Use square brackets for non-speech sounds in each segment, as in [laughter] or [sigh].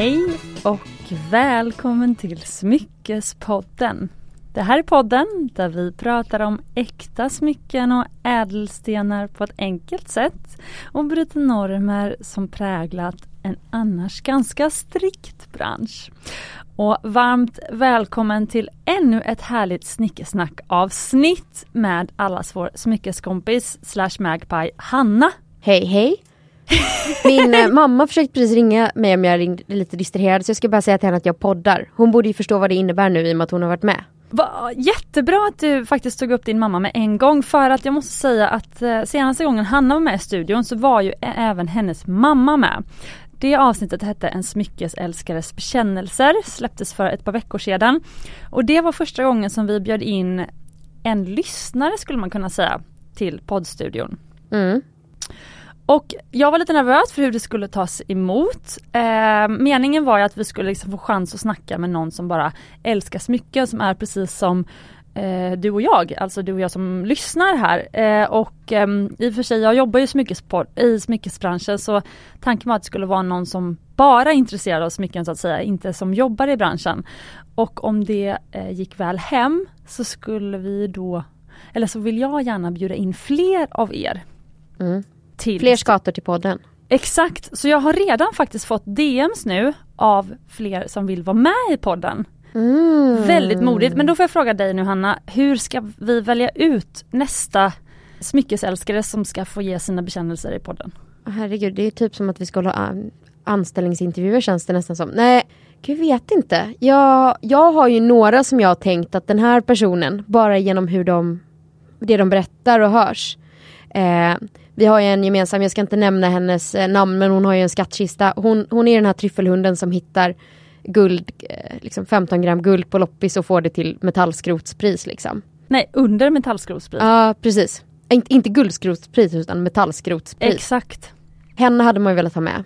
Hej och välkommen till Smyckespodden. Det här är podden där vi pratar om äkta smycken och ädelstenar på ett enkelt sätt och bryter normer som präglat en annars ganska strikt bransch. Och varmt välkommen till ännu ett härligt snickesnack avsnitt med allas vår smyckeskompis slash magpie Hanna. Hej hej! Min eh, mamma försökte precis ringa mig om jag ringde lite distraherad så jag ska bara säga till henne att jag poddar. Hon borde ju förstå vad det innebär nu i och med att hon har varit med. Va, jättebra att du faktiskt tog upp din mamma med en gång för att jag måste säga att eh, senaste gången Hanna var med i studion så var ju även hennes mamma med. Det avsnittet hette En smyckesälskares bekännelser, släpptes för ett par veckor sedan. Och det var första gången som vi bjöd in en lyssnare skulle man kunna säga till poddstudion. Mm. Och jag var lite nervös för hur det skulle tas emot. Eh, meningen var ju att vi skulle liksom få chans att snacka med någon som bara älskar smycken som är precis som eh, du och jag, alltså du och jag som lyssnar här. Eh, och eh, i och för sig, jag jobbar ju i smyckesbranschen så tanken var att det skulle vara någon som bara är intresserad av smycken så att säga, inte som jobbar i branschen. Och om det eh, gick väl hem så skulle vi då, eller så vill jag gärna bjuda in fler av er. Mm. Till. Fler skator till podden. Exakt, så jag har redan faktiskt fått DMs nu av fler som vill vara med i podden. Mm. Väldigt modigt. Men då får jag fråga dig nu Hanna, hur ska vi välja ut nästa smyckesälskare som ska få ge sina bekännelser i podden? Herregud, det är typ som att vi ska ha anställningsintervjuer känns det nästan som. Nej, gud vet inte. Jag, jag har ju några som jag har tänkt att den här personen, bara genom hur de, det de berättar och hörs. Eh, vi har ju en gemensam, jag ska inte nämna hennes eh, namn, men hon har ju en skattkista. Hon, hon är den här tryffelhunden som hittar guld, eh, liksom 15 gram guld på loppis och får det till metallskrotspris liksom. Nej, under metallskrotspris. Ja, precis. Inte, inte guldskrotspris utan metallskrotspris. Exakt. Henne hade man ju velat ha med.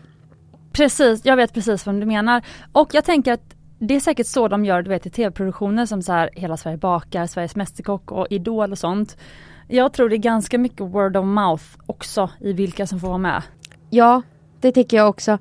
Precis, jag vet precis vad du menar. Och jag tänker att det är säkert så de gör du vet i tv-produktioner som så här Hela Sverige bakar, Sveriges Mästerkock och Idol och sånt. Jag tror det är ganska mycket word of mouth också i vilka som får vara med. Ja, det tycker jag också.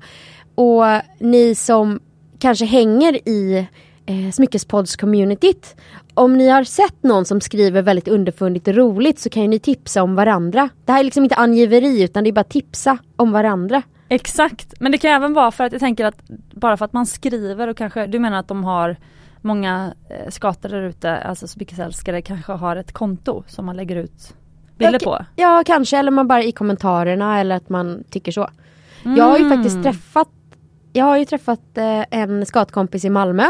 Och ni som kanske hänger i eh, Smyckespodds-communityt. Om ni har sett någon som skriver väldigt underfundigt och roligt så kan ju ni tipsa om varandra. Det här är liksom inte angiveri utan det är bara tipsa om varandra. Exakt, men det kan även vara för att jag tänker att bara för att man skriver och kanske, du menar att de har många eh, där ute, alltså smyckesälskare kanske har ett konto som man lägger ut bilder ja, på? Ja kanske eller man bara i kommentarerna eller att man tycker så. Mm. Jag har ju faktiskt träffat Jag har ju träffat eh, en skatkompis i Malmö.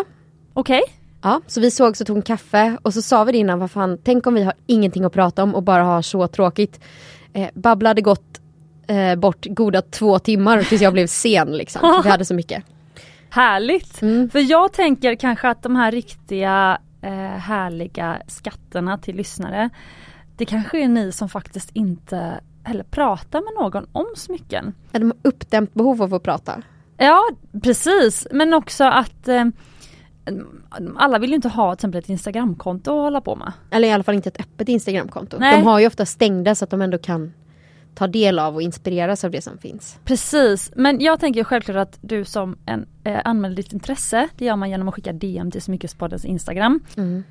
Okej. Okay. Ja, så vi såg så tog en kaffe och så sa vi det innan, vad fan, tänk om vi har ingenting att prata om och bara har så tråkigt. Eh, babblade gott eh, bort goda två timmar tills jag blev sen liksom. vi hade så mycket. [laughs] Härligt! Mm. För jag tänker kanske att de här riktiga eh, härliga skatterna till lyssnare Det kanske är ni som faktiskt inte heller pratar med någon om smycken. Är de uppdämt behov av att prata? Ja precis men också att eh, alla vill ju inte ha till exempel ett Instagramkonto att hålla på med. Eller i alla fall inte ett öppet Instagramkonto. Nej. De har ju ofta stängda så att de ändå kan ta del av och inspireras av det som finns. Precis, men jag tänker självklart att du som en, eh, anmäler ditt intresse, det gör man genom att skicka DM till Smyckespoddens Instagram. Mm.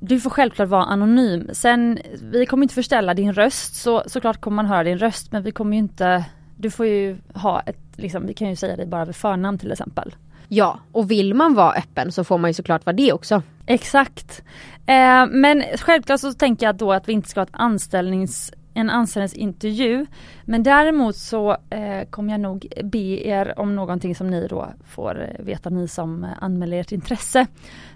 Du får självklart vara anonym. Sen, vi kommer inte förställa din röst, så såklart kommer man höra din röst men vi kommer ju inte Du får ju ha ett, liksom, vi kan ju säga det bara vid förnamn till exempel. Ja, och vill man vara öppen så får man ju såklart vara det också. Exakt. Eh, men självklart så tänker jag då att vi inte ska ha ett anställnings en anställningsintervju. Men däremot så eh, kommer jag nog be er om någonting som ni då får eh, veta, ni som eh, anmäler ert intresse.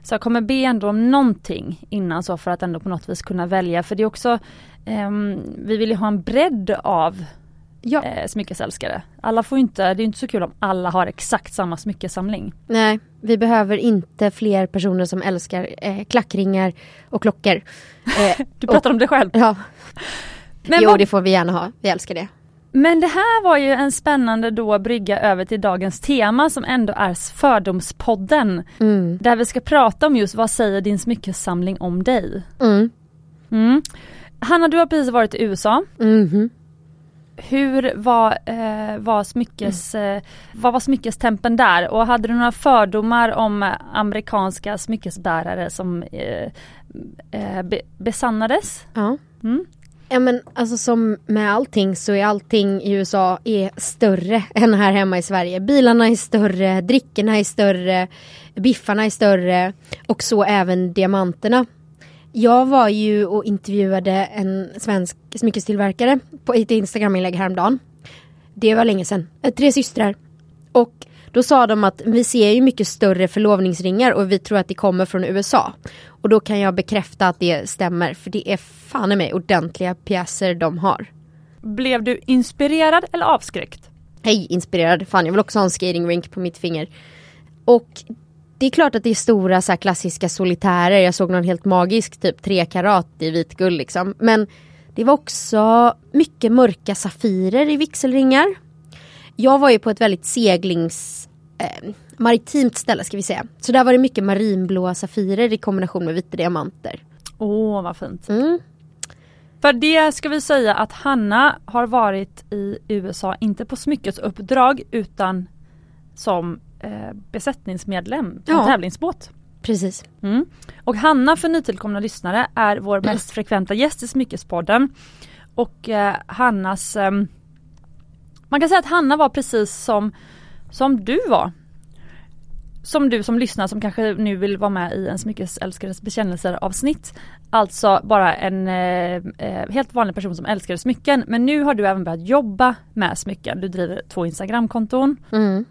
Så jag kommer be ändå om någonting innan så för att ändå på något vis kunna välja. För det är också, eh, vi vill ju ha en bredd av ja. eh, smyckesälskare. Alla får inte, det är inte så kul om alla har exakt samma smyckesamling. Nej, vi behöver inte fler personer som älskar eh, klackringar och klockor. [laughs] Eh, du pratar och, om det själv? Ja. Men jo vad... det får vi gärna ha, vi älskar det. Men det här var ju en spännande då brygga över till dagens tema som ändå är Fördomspodden. Mm. Där vi ska prata om just vad säger din smyckessamling om dig? Mm. Mm. Hanna du har precis varit i USA. Mm. hur var, eh, var, smyckes, eh, vad var smyckestempen där och hade du några fördomar om amerikanska smyckesbärare som eh, eh, be, besannades? Ja. Mm. Ja men alltså som med allting så är allting i USA är större [laughs] än här hemma i Sverige. Bilarna är större, drickorna är större, biffarna är större och så även diamanterna. Jag var ju och intervjuade en svensk smyckestillverkare på ett Instagram-inlägg häromdagen. Det var länge sedan. Tre systrar. Och då sa de att vi ser ju mycket större förlovningsringar och vi tror att det kommer från USA. Och då kan jag bekräfta att det stämmer för det är fan i mig ordentliga pjäser de har. Blev du inspirerad eller avskräckt? Hej inspirerad, fan jag vill också ha en skating rink på mitt finger. Och det är klart att det är stora så klassiska solitärer. Jag såg någon helt magisk typ 3 karat i vitguld liksom. Men det var också mycket mörka safirer i vigselringar. Jag var ju på ett väldigt seglings eh, maritimt ställe ska vi säga. Så där var det mycket marinblåa safirer i kombination med vita diamanter. Åh vad fint. Mm. För det ska vi säga att Hanna har varit i USA, inte på smyckesuppdrag utan som eh, besättningsmedlem på Ja. tävlingsbåt. Precis. Mm. Och Hanna för nytillkomna lyssnare är vår mest frekventa gäst i Smyckespodden. Och eh, Hannas ehm, Man kan säga att Hanna var precis som Som du var. Som du som lyssnar som kanske nu vill vara med i en smyckesälskares bekännelser avsnitt. Alltså bara en eh, eh, helt vanlig person som älskar smycken. Men nu har du även börjat jobba med smycken. Du driver två Instagramkonton. Mm.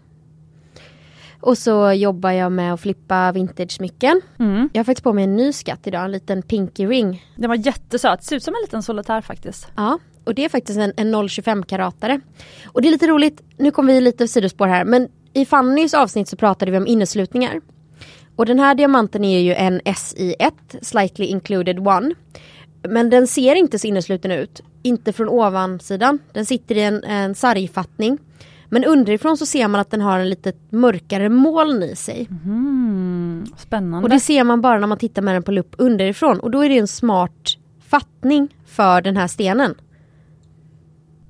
Och så jobbar jag med att flippa vintage-smycken. Mm. Jag har faktiskt på mig en ny skatt idag, en liten pinky ring. Den var jättesöt, ser ut som en liten solitär faktiskt. Ja, och det är faktiskt en, en 0,25-karatare. Och det är lite roligt, nu kommer vi lite sidospår här, men i Fannys avsnitt så pratade vi om inneslutningar. Och den här diamanten är ju en SI1, slightly included one. Men den ser inte så innesluten ut, inte från ovansidan. Den sitter i en, en sargfattning. Men underifrån så ser man att den har en lite mörkare moln i sig. Mm, spännande. Och det ser man bara när man tittar med den på lupp underifrån. Och då är det en smart fattning för den här stenen.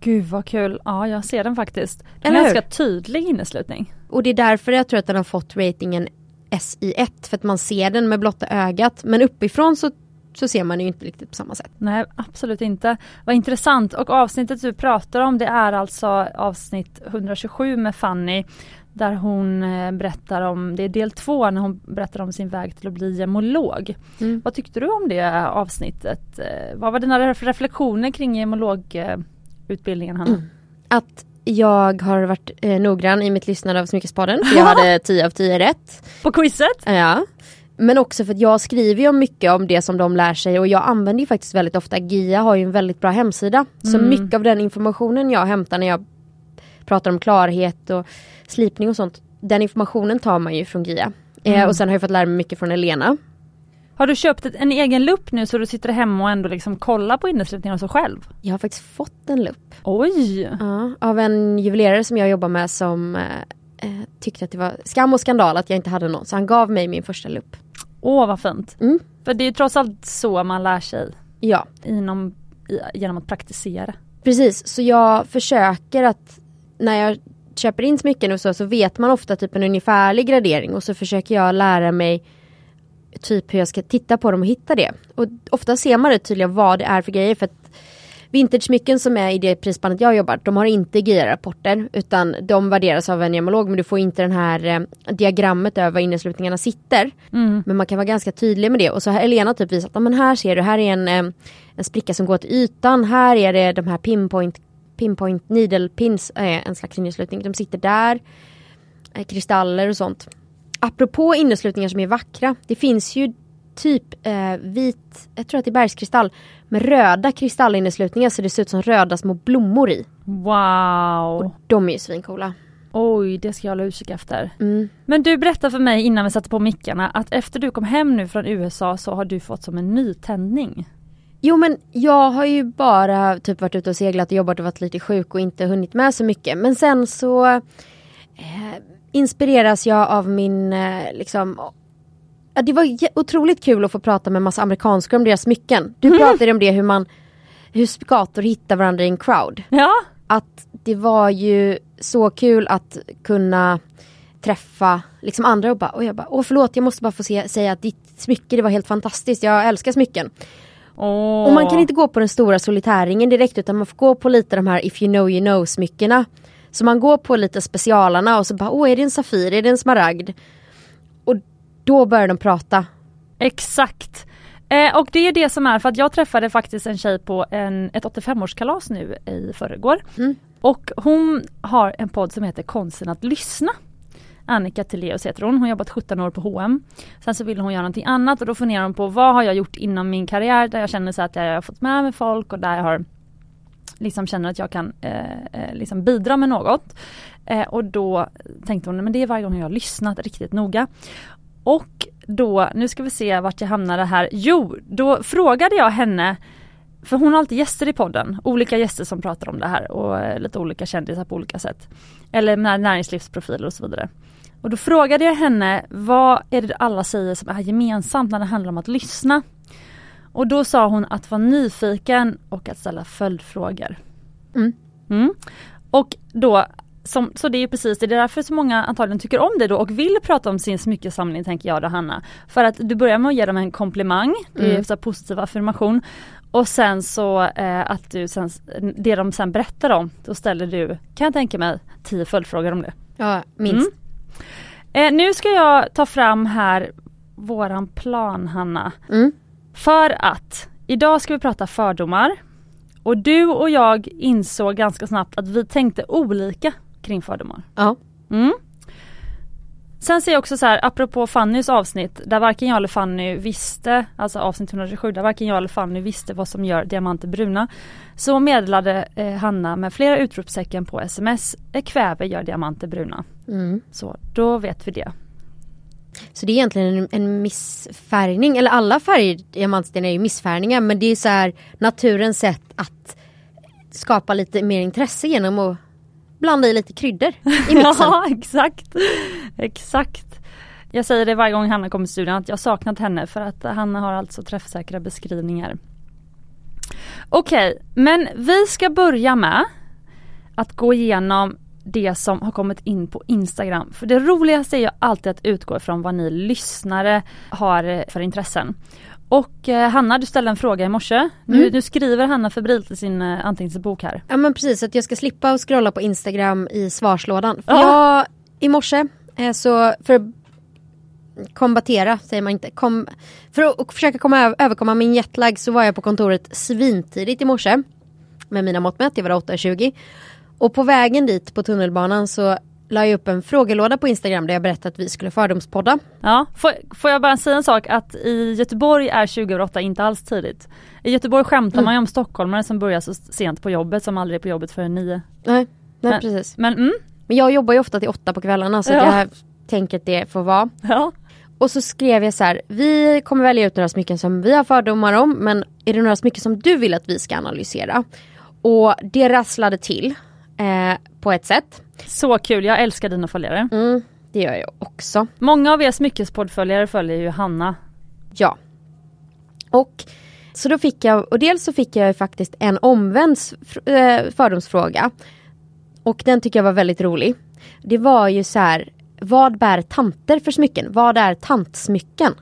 Gud vad kul, ja jag ser den faktiskt. Den Eller är hur? ganska tydlig inneslutning. Och det är därför jag tror att den har fått ratingen SI1. För att man ser den med blotta ögat. Men uppifrån så, så ser man ju inte riktigt på samma sätt. Nej absolut inte. Vad intressant och avsnittet du pratar om det är alltså avsnitt 127 med Fanny. Där hon eh, berättar om, det är del två när hon berättar om sin väg till att bli gemolog. Mm. Vad tyckte du om det avsnittet? Eh, Vad var dina ref- reflektioner kring gemologutbildningen Hanna? Mm. Att jag har varit eh, noggrann i mitt lyssnande av Smyckespaden. Jag [laughs] hade 10 av 10 rätt. På quizet? Ja. Men också för att jag skriver ju mycket om det som de lär sig och jag använder ju faktiskt väldigt ofta, GIA har ju en väldigt bra hemsida. Så Mm. mycket av den informationen jag hämtar när jag pratar om klarhet och slipning och sånt, den informationen tar man ju från GIA. Eh, Mm. och sen har jag fått lära mig mycket från Elena. Har du köpt ett, en egen lupp nu så du sitter hemma och ändå liksom kollar på inneslutningen och så själv? Jag har faktiskt fått en lupp Oj! ja, av en juvelerare som jag jobbar med som eh, eh, tyckte att det var skam och skandal att jag inte hade någon. Så han gav mig min första lupp. Åh vad fint! Mm. För det är ju trots allt så man lär sig Ja, inom, genom att praktisera. Precis, så jag försöker att när jag köper in smycken och så, så vet man ofta typ en ungefärlig gradering och så försöker jag lära mig typ hur jag ska titta på dem och hitta det. Och ofta ser man rätt tydligt vad det är för grejer för att vintage-smycken som är i det prisspannet jag jobbar, de har inte GIA-rapporter utan de värderas av en gemolog men du får inte den här eh, diagrammet över var inneslutningarna sitter. Mm. Men man kan vara ganska tydlig med det och så har Elena typ visat att men här ser du, här är en, eh, en spricka som går till ytan, här är det de här pinpoint, pinpoint needle pins, eh, en slags inneslutning, de sitter där. Eh, kristaller och sånt. Apropå inneslutningar som är vackra, det finns ju typ eh, vit, jag tror att det är bergskristall, med röda kristallinneslutningar så det ser ut som röda små blommor i. Wow! De är ju svincoola. Oj, det ska jag hålla utkik efter. Mm. Men du berättade för mig innan vi satte på mickarna att efter du kom hem nu från USA så har du fått som en nytändning. Jo men jag har ju bara typ varit ute och seglat och jobbat och varit lite sjuk och inte hunnit med så mycket. Men sen så eh, inspireras jag av min eh, liksom ja, Det var otroligt kul att få prata med massa amerikanskor om deras smycken. Du pratade om det hur man hur skator hittar varandra i en crowd. Ja, att det var ju så kul att kunna träffa liksom andra och bara, och jag bara, åh förlåt jag måste bara få se, säga att ditt smycke det var helt fantastiskt, jag älskar smycken. Åh. Och man kan inte gå på den stora solitärringen direkt utan man får gå på lite de här if you know you know smyckena. Så man går på lite specialarna och så bara, åh är det en Safir, är det en smaragd? Och då börjar de prata. Exakt. Eh, och det är det som är för att jag träffade faktiskt en tjej på en, ett 85-årskalas nu i förrgår. Mm. Och hon har en podd som heter Konsten att lyssna. Annika Tilléus heter hon, hon har jobbat 17 år på H&M. Sen så ville hon göra någonting annat och då funderar hon på vad har jag gjort inom min karriär där jag känner så att jag har fått med mig folk och där jag har liksom känner att jag kan eh, eh, liksom bidra med något. Eh, och då tänkte hon, men det är varje gång jag har lyssnat riktigt noga. Och då, nu ska vi se vart jag hamnade här. Jo, då frågade jag henne för hon har alltid gäster i podden, olika gäster som pratar om det här och eh, lite olika kändisar på olika sätt. Eller näringslivsprofiler och så vidare. Och då frågade jag henne, vad är det alla säger som är gemensamt när det handlar om att lyssna? Och då sa hon att vara nyfiken och att ställa följdfrågor. Mm. Mm. Och då, som, så det är precis det, det är därför så många antagligen tycker om det då och vill prata om sin smyckesamling tänker jag då Hanna. För att du börjar med att ge dem en komplimang, det är Mm. så positiv affirmation. Och sen så eh, att du sen, det de sen berättar om, då ställer du, kan jag tänka mig, tio följdfrågor om det. Ja, minst. Eh, nu ska jag ta fram här våran plan Hanna. Mm. För att idag ska vi prata fördomar. Och du och jag insåg ganska snabbt att vi tänkte olika kring fördomar. Ja. Mm. Sen ser jag också så här, apropå Fannys avsnitt, där varken jag eller Fanny visste, alltså avsnitt 127, där varken jag eller Fanny visste vad som gör diamanter bruna. Så meddelade eh, Hanna med flera utropstecken på sms, kväve gör diamanter bruna. Mm. Så då vet vi det. Så det är egentligen en, en missfärgning, eller alla färger i diamantsten är ju missfärgningar men det är så här naturens sätt att skapa lite mer intresse genom att blanda i lite kryddor i [laughs] mixen. Ja exakt, exakt. Jag säger det varje gång Hanna kommer till studion att jag saknat henne för att Hanna har alltså träffsäkra beskrivningar. Okej, men vi ska börja med att gå igenom det som har kommit in på Instagram. För det roligaste är ju alltid att utgå ifrån vad ni lyssnare har eh, för intressen. Och eh, Hanna, du ställde en fråga i morse. Nu, Mm. nu skriver Hanna febrilt i sin eh, anteckningsbok här. Ja men precis, att jag ska slippa att scrolla på Instagram i svarslådan. För Ja. jag, i morse, eh, så för att kombatera, säger man inte, kom, för att och försöka komma över, överkomma min jetlag så var jag på kontoret svintidigt i morse. Med mina mått mätt, jag var 8.20. Och på vägen dit på tunnelbanan så la jag upp en frågelåda på Instagram där jag berättade att vi skulle fördomspodda. Ja, får, får jag bara säga en sak att i Göteborg är 20 över 8 inte alls tidigt. I Göteborg skämtar Mm. man ju om stockholmare som börjar så sent på jobbet som aldrig är på jobbet förrän nio. Nej, nej Men- precis. Men mm, Men jag jobbar ju ofta till åtta på kvällarna så Ja. jag tänker att det får vara. ja. Och så skrev jag så här, vi kommer välja ut några smycken som vi har fördomar om, men är det några smycken som du vill att vi ska analysera? Och det rasslade till eh, på ett sätt. Så kul, jag älskar dina följare. Mm, det gör jag också. Många av er smyckespoddföljare följer ju Hanna. Ja. Och så då fick jag, och dels så fick jag faktiskt en omvänd eh, fördomsfråga. Och den tycker jag var väldigt rolig. Det var ju så här, vad bär tanter för smycken? Vad är tantsmycken?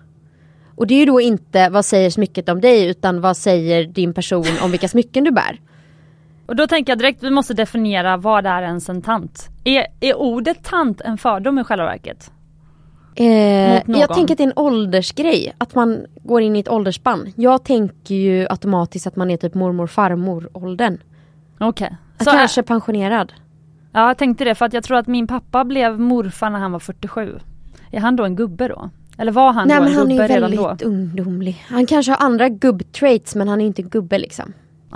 Och det är ju då inte vad säger smycket om dig utan vad säger din person om vilka smycken du bär. Och då tänker jag direkt, vi måste definiera vad är ens en tant? Är, är ordet tant en fördom i själva verket? Eh, jag tänker att det är en åldersgrej, att man går in i ett åldersspann. Jag tänker ju automatiskt att man är typ mormor farmor åldern. Okej. Så Kanske pensionerad. Ja jag tänkte det för att jag tror att min pappa blev morfar när han var 47. Är han då en gubbe då? Eller var han Nej då men en han är gubbe ju redan då? väldigt ungdomlig. Han kanske har andra gubb-traits men han är ju inte gubbe liksom.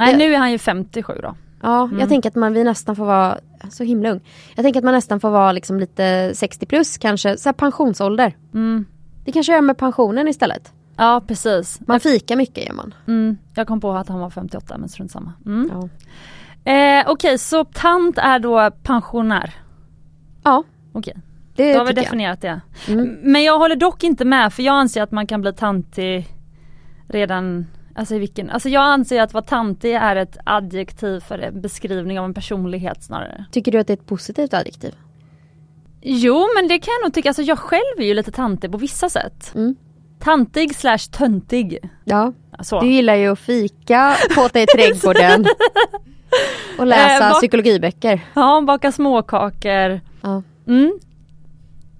Nej nu är han ju 57 då. Ja, Mm. jag tänker att man vi nästan får vara så himla ung. Jag tänker att man nästan får vara liksom lite 60 plus kanske, så pensionsålder. Mm. Det kanske gör med pensionen istället. Ja precis. Man fikar mycket gör man. Mm. Jag kom på att han var 58 men strunt samma. Mm. Ja. Eh, Okej så tant är då pensionär. Ja, Okej, det då har vi tycker jag. definierat det. Mm. Men jag håller dock inte med för jag anser att man kan bli tantig redan Alltså, vilken, alltså jag anser att vara tantig är ett adjektiv för en beskrivning av en personlighet snarare. Tycker du att det är ett positivt adjektiv? Jo men det kan jag nog tycka, alltså jag själv är ju lite tantig på vissa sätt. Mm. Tantig slash töntig. Ja, Så. du gillar ju att fika, påta i [laughs] trädgården och läsa Eh, psykologiböcker. Ja, baka småkakor. Ja. Mm.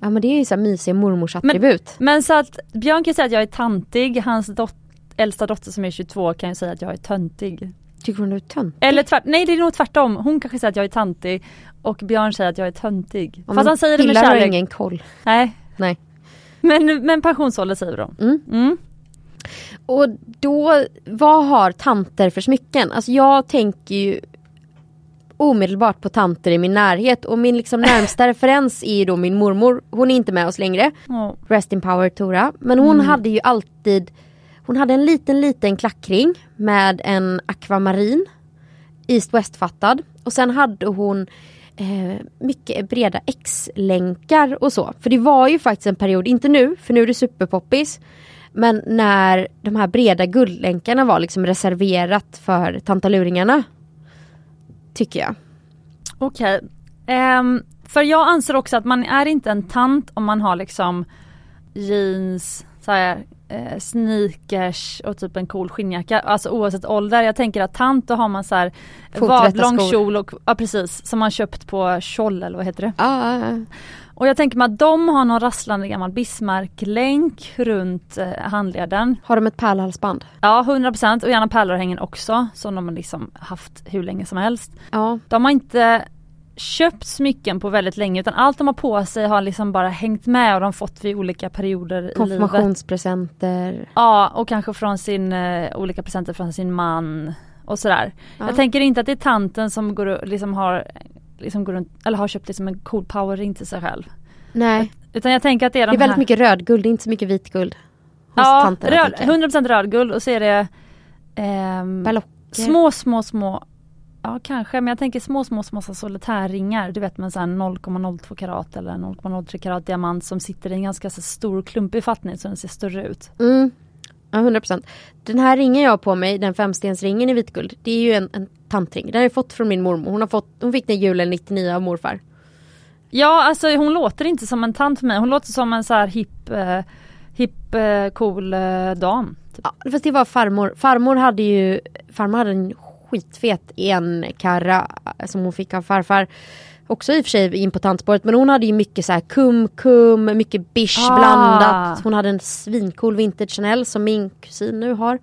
ja men det är ju så här mysiga mormors attribut. Men så att Björn kan säga att jag är tantig, hans dot- äldsta dotter som är 22 kan ju säga att jag är töntig. Tycker hon du är tönt? Eller tvärt, nej det är nog tvärtom, hon kanske säger att jag är tantig och Björn säger att jag är töntig. Ja, Fast han säger det med killar har kärlek. ingen koll. Nej. Nej. Men, men pensionsålder säger de. Mm. Mm. Och då, vad har tanter för smycken? Alltså jag tänker ju omedelbart på tanter i min närhet och min liksom närmsta [laughs] referens är då min mormor. Hon är inte med oss längre. Ja. Rest in power Tora. Men hon Mm. hade ju alltid hon hade en liten liten klackring med en akvamarin East-West fattad. Och sen hade hon eh, mycket breda X-länkar och så. För det var ju faktiskt en period, inte nu för nu är det superpoppis. Men när de här breda guldlänkarna var liksom reserverat för tantaluringarna. Tycker jag. Okej. Ehm, för jag anser också att man är inte en tant om man har liksom jeans, så här, eh, sneakers och typ en cool skinnjacka. Alltså oavsett ålder. Jag tänker att tant då har man så här vadlång kjol och, ja precis, som man köpt på Tjoll eller vad heter det? Ah, Och jag tänker mig att de har någon rasslande gammal Bismarck-länk runt eh, handleden. har de ett pärlhalsband? Ja 100% och gärna pärlörhängen också som de har liksom haft hur länge som helst. Ja. De har inte köpt smycken på väldigt länge utan allt de har på sig har liksom bara hängt med och de fått vid olika perioder i livet. Konfirmationspresenter. Ja och kanske från sin, eh, olika presenter från sin man och sådär. Ja. Jag tänker inte att det är tanten som går, och liksom har, liksom går runt, eller har köpt liksom en cool powerring till sig själv. Nej, Utan jag tänker att det är de det är väldigt här mycket rödguld, inte så mycket vitguld. Ja, tanterna, röd, tänker jag. 100% rödguld och så är det Berlocker. små, små, små Ja kanske, men jag tänker små, små, små solitärringar. Du vet med så här 0,02 karat eller 0,03 karat diamant som sitter i en ganska så stor klumpig fattning så den ser större ut. Mm. Ja, 100%. Den här ringen jag har på mig, den femstensringen i vitguld, det är ju en, en tantring. Den har jag fått från min mormor. Hon, har fått, hon fick den julen 99 av morfar. Ja alltså hon låter inte som en tant för mig. Hon låter som en så här hipp, eh, hipp eh, cool eh, dam. Typ. Ja, fast det var farmor. Farmor hade ju farmor hade en skitfet enkarra som hon fick av farfar. Också i och för sig in på tantspåret men hon hade ju mycket så här kum-kum, mycket bish Ah. blandat. Hon hade en svincool vintage Chanel som min kusin nu har.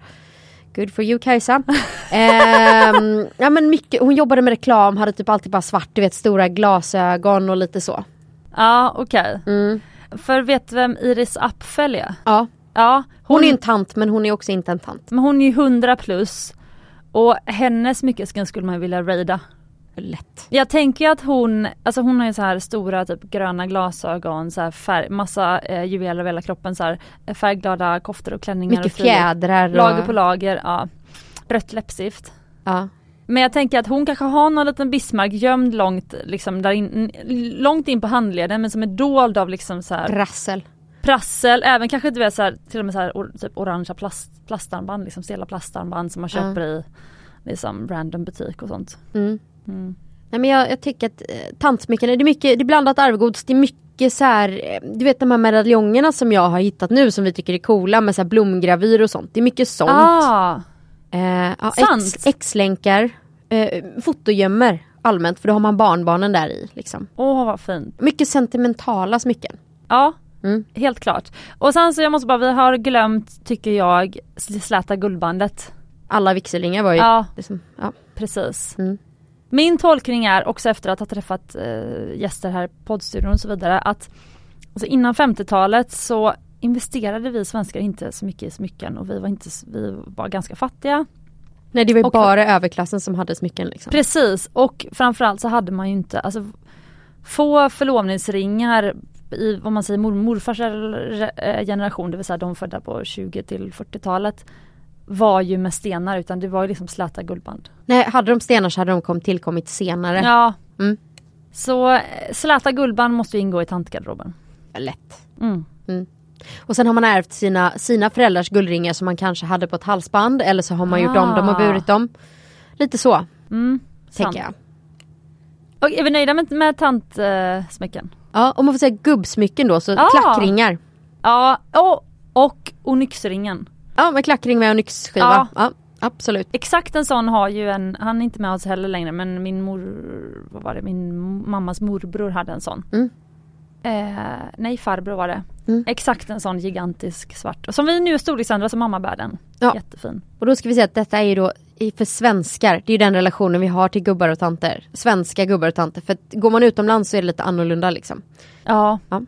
Good for you Kajsa. [laughs] Ehm, ja, men mycket, hon jobbade med reklam, hade typ alltid bara svart, du vet stora glasögon och lite så. Ja okej. Mm. För vet du vem Iris Apfel är? Ja, Ja, hon är en tant men hon är också inte en tant. Men hon är ju 100 plus och hennes smyckesken skulle man vilja raida. Lätt. Jag tänker att hon, alltså hon har ju så här stora typ gröna glasögon, så här färg, massa eh, juveler över hela kroppen, så här, eh, färgglada koftor och klänningar. Mycket och fjädrar. Och, Lager på lager, ja. Rött läppstift. Ja. Men jag tänker att hon kanske har någon liten Bismarck gömd långt, liksom där in, långt in på handleden men som är dold av liksom så här Rassel. Prassel, även kanske du vet så här, till och med så här, or, typ orangea plast, plastarmband, liksom stela plastarmband som man Ja. köper i liksom random butik och sånt. Mm. Mm. Nej men jag, jag tycker att eh, tantsmycken, det är mycket, det är blandat arvegods, det är mycket så här, eh, du vet de här medaljongerna som jag har hittat nu som vi tycker är coola med så här blomgravyr och sånt. Det är mycket sånt. Ah, Eh, ja, X-länkar, eh, fotogömmer allmänt för då har man barnbarnen där i. Liksom. åh vad fint. Mycket sentimentala smycken. Ja, Mm. helt klart. Och sen så jag måste bara, vi har glömt tycker jag släta guldbandet. Alla vigselringar var ju Ja, liksom, ja. precis. Mm. Min tolkning är också efter att ha träffat eh, gäster här i poddstudion och så vidare att alltså innan 50-talet så investerade vi svenskar inte så mycket i smycken och vi var, inte, vi var ganska fattiga. Nej det var ju Och- bara överklassen som hade smycken. Liksom. Precis och framförallt så hade man ju inte, alltså få förlovningsringar i om man säger mor- morfars eh, generation, det vill säga de födda på 20 till 40-talet var ju med stenar utan det var ju liksom släta guldband. Nej hade de stenar så hade de kom, tillkommit senare. Ja. Mm. Så eh, släta guldband måste ju ingå i tantgarderoben. Lätt. Mm. Och sen har man ärvt sina, sina föräldrars guldringar som man kanske hade på ett halsband eller så har man gjort om dem och Ah. burit dem. Lite så, Mm, sant. tänker jag. Och är vi nöjda med, med tantsmycken? Ja, om man får säga gubbsmycken då, så Ah. klackringar. ja, och, och onyxringen. Ja, med klackring med onyxskiva. Ja. Ja. absolut. Exakt en sån har ju en, han är inte med oss heller längre men min mor, vad var det, min mammas morbror hade en sån. Mm. Eh, nej farbror var det. Mm. Exakt en sån gigantisk svart. Som vi nu är storleksandra som mamma bär den. Ja. Jättefin. Och då ska vi säga att detta är ju då i- för svenskar, det är ju den relationen vi har till gubbar och tanter. Svenska gubbar och tanter. För att går man utomlands så är det lite annorlunda liksom. Ja. Ja.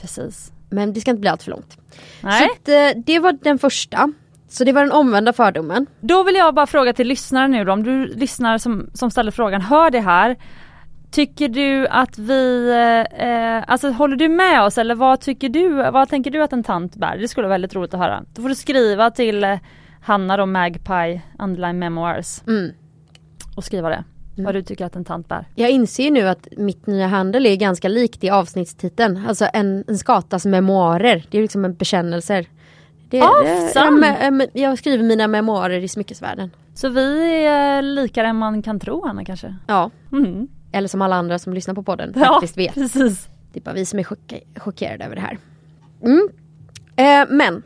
Precis. Men det ska inte bli allt för långt. Nej. Så att, eh, det var den första. Så det var den omvända fördomen. Då vill jag bara fråga till lyssnare nu då, om du lyssnar som, som ställer frågan, hör det här. Tycker du att vi, eh, alltså håller du med oss eller vad tycker du, vad tänker du att en tant bär? Det skulle vara väldigt roligt att höra. Då får du skriva till eh, Hanna då, Magpie Underline Memoirs Mm. och skriva det. Vad du tycker att en tant bär. Jag inser nu att mitt nya handel är ganska likt i avsnittstiteln. Alltså en, en skatas memoarer. Det är liksom en bekännelser. Det, Ah, det- sant. jag, jag skriver mina memoarer i smyckesvärlden. Så vi är likare än man kan tro Hanna kanske? Ja, Mm. eller som alla andra som lyssnar på podden Ja, faktiskt vet. precis. Det är bara vi som är chocka- chockerade över det här. Mm. Eh, men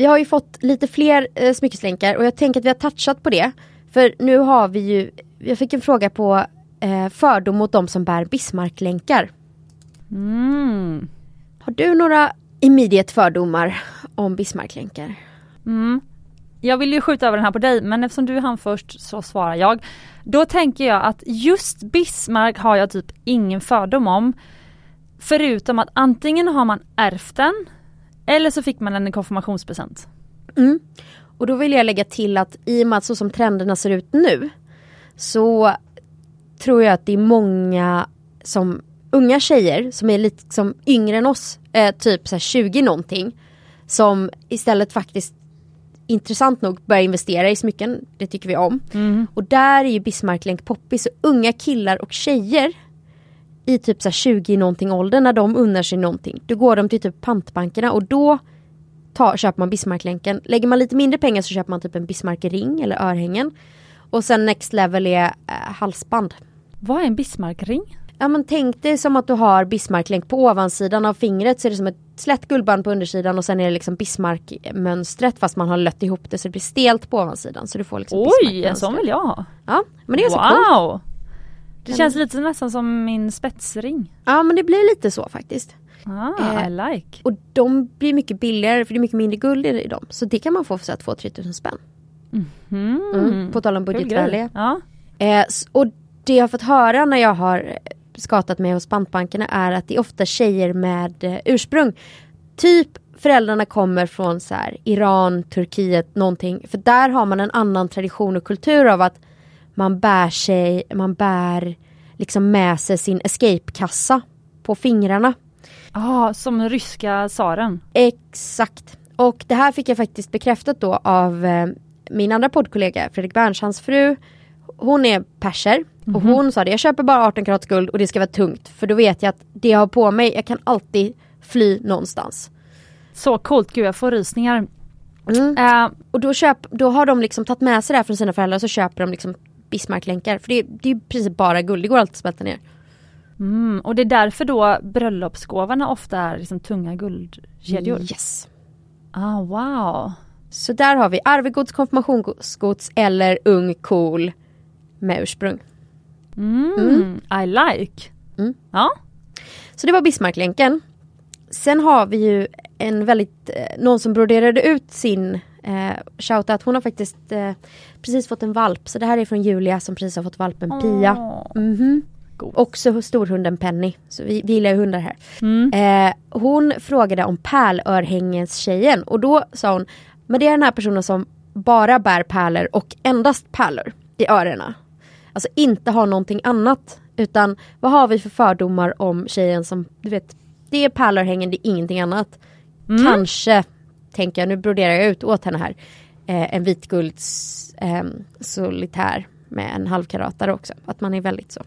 vi har ju fått lite fler eh, smyckeslänkar och jag tänker att vi har touchat på det. För nu har vi ju, jag fick en fråga på eh, fördom mot de som bär Bismarcklänkar. Mm. Har du några immediate fördomar om Bismarcklänkar? Mm. Jag vill ju skjuta över den här på dig men eftersom du hann först så svarar jag. Då tänker jag att just Bismarck har jag typ ingen fördom om. Förutom att antingen har man ärvt den eller så fick man den i konfirmationspresent. Mm. Och då vill jag lägga till att i och med att så som trenderna ser ut nu så tror jag att det är många som unga tjejer som är lite som yngre än oss, eh, typ så här 20 någonting, som istället faktiskt intressant nog börjar investera i smycken, det tycker vi om. Och där är ju Bismarcklänk poppis, så unga killar och tjejer i typ så här 20 någonting ålder när de unnar sig någonting, då går de till typ pantbankerna och då tar, köper man Bismarcklänken. Lägger man lite mindre pengar så köper man typ en Bismarck-ring eller örhängen. Och sen next level är eh, halsband. Vad är en Bismarckring? Ja men tänk dig som att du har Bismarcklänk på ovansidan av fingret så är det som ett slätt guldband på undersidan och sen är det liksom Bismarck-mönstret fast man har lött ihop det så det blir stelt på ovansidan. Så du får liksom Oj, en sån vill jag ha. Ja men det är så coolt. Det känns lite nästan som min spetsring. Ja men det blir lite så faktiskt. Ah, Eh, I like. Och de blir mycket billigare för det är mycket mindre guld i dem. Så det kan man få för så här 2-3 tusen spänn. Mm. Mm. På tal om budgetvänliga. Ja. Eh, och det jag har fått höra när jag har skatat mig hos pantbankerna är att det är ofta tjejer med eh, ursprung. Typ föräldrarna kommer från så här, Iran, Turkiet, någonting. För där har man en annan tradition och kultur av att man bär sig, man bär liksom med sig sin escape-kassa på fingrarna. Ah, som ryska tsaren. Exakt. Och det här fick jag faktiskt bekräftat då av eh, min andra poddkollega Fredrik Berns, hans fru. Hon är perser och hon sa det, jag köper bara 18 karats guld och det ska vara tungt. För då vet jag att det jag har på mig, jag kan alltid fly någonstans. Så coolt, gud jag får rysningar. Mm. Eh, Och då, köp, då har de liksom tagit med sig det här från sina föräldrar och så köper de liksom Bismarcklänkar. För det, det är i princip bara guld, det går alltid att smälta ner. mm, och det är därför då bröllopsgåvorna ofta är liksom tunga guldkedjor. Yes. Ah, wow. Så där har vi arvegods, konfirmationsgods eller ung cool med ursprung. Mm, I like. Mm. Ja. Så det var Bismarcklänken. Sen har vi ju en väldigt, eh, någon som broderade ut sin eh, shoutout. Hon har faktiskt eh, precis fått en valp. Så det här är från Julia som precis har fått valpen Pia. Mhm. God. Också storhunden Penny. Så vi, vi gillar ju hundar här. Mm. Eh, hon frågade om pärlörhängestjejen och då sa hon, men det är den här personen som bara bär pärlor och endast pärlor i öronen. Alltså inte har någonting annat. Utan vad har vi för fördomar om tjejen som, du vet, det är pärlörhängen, det är ingenting annat. Mm. Kanske, tänker jag, nu broderar jag ut åt henne här, eh, en vitgulds eh, solitär med en halvkaratare också. Att man är väldigt så.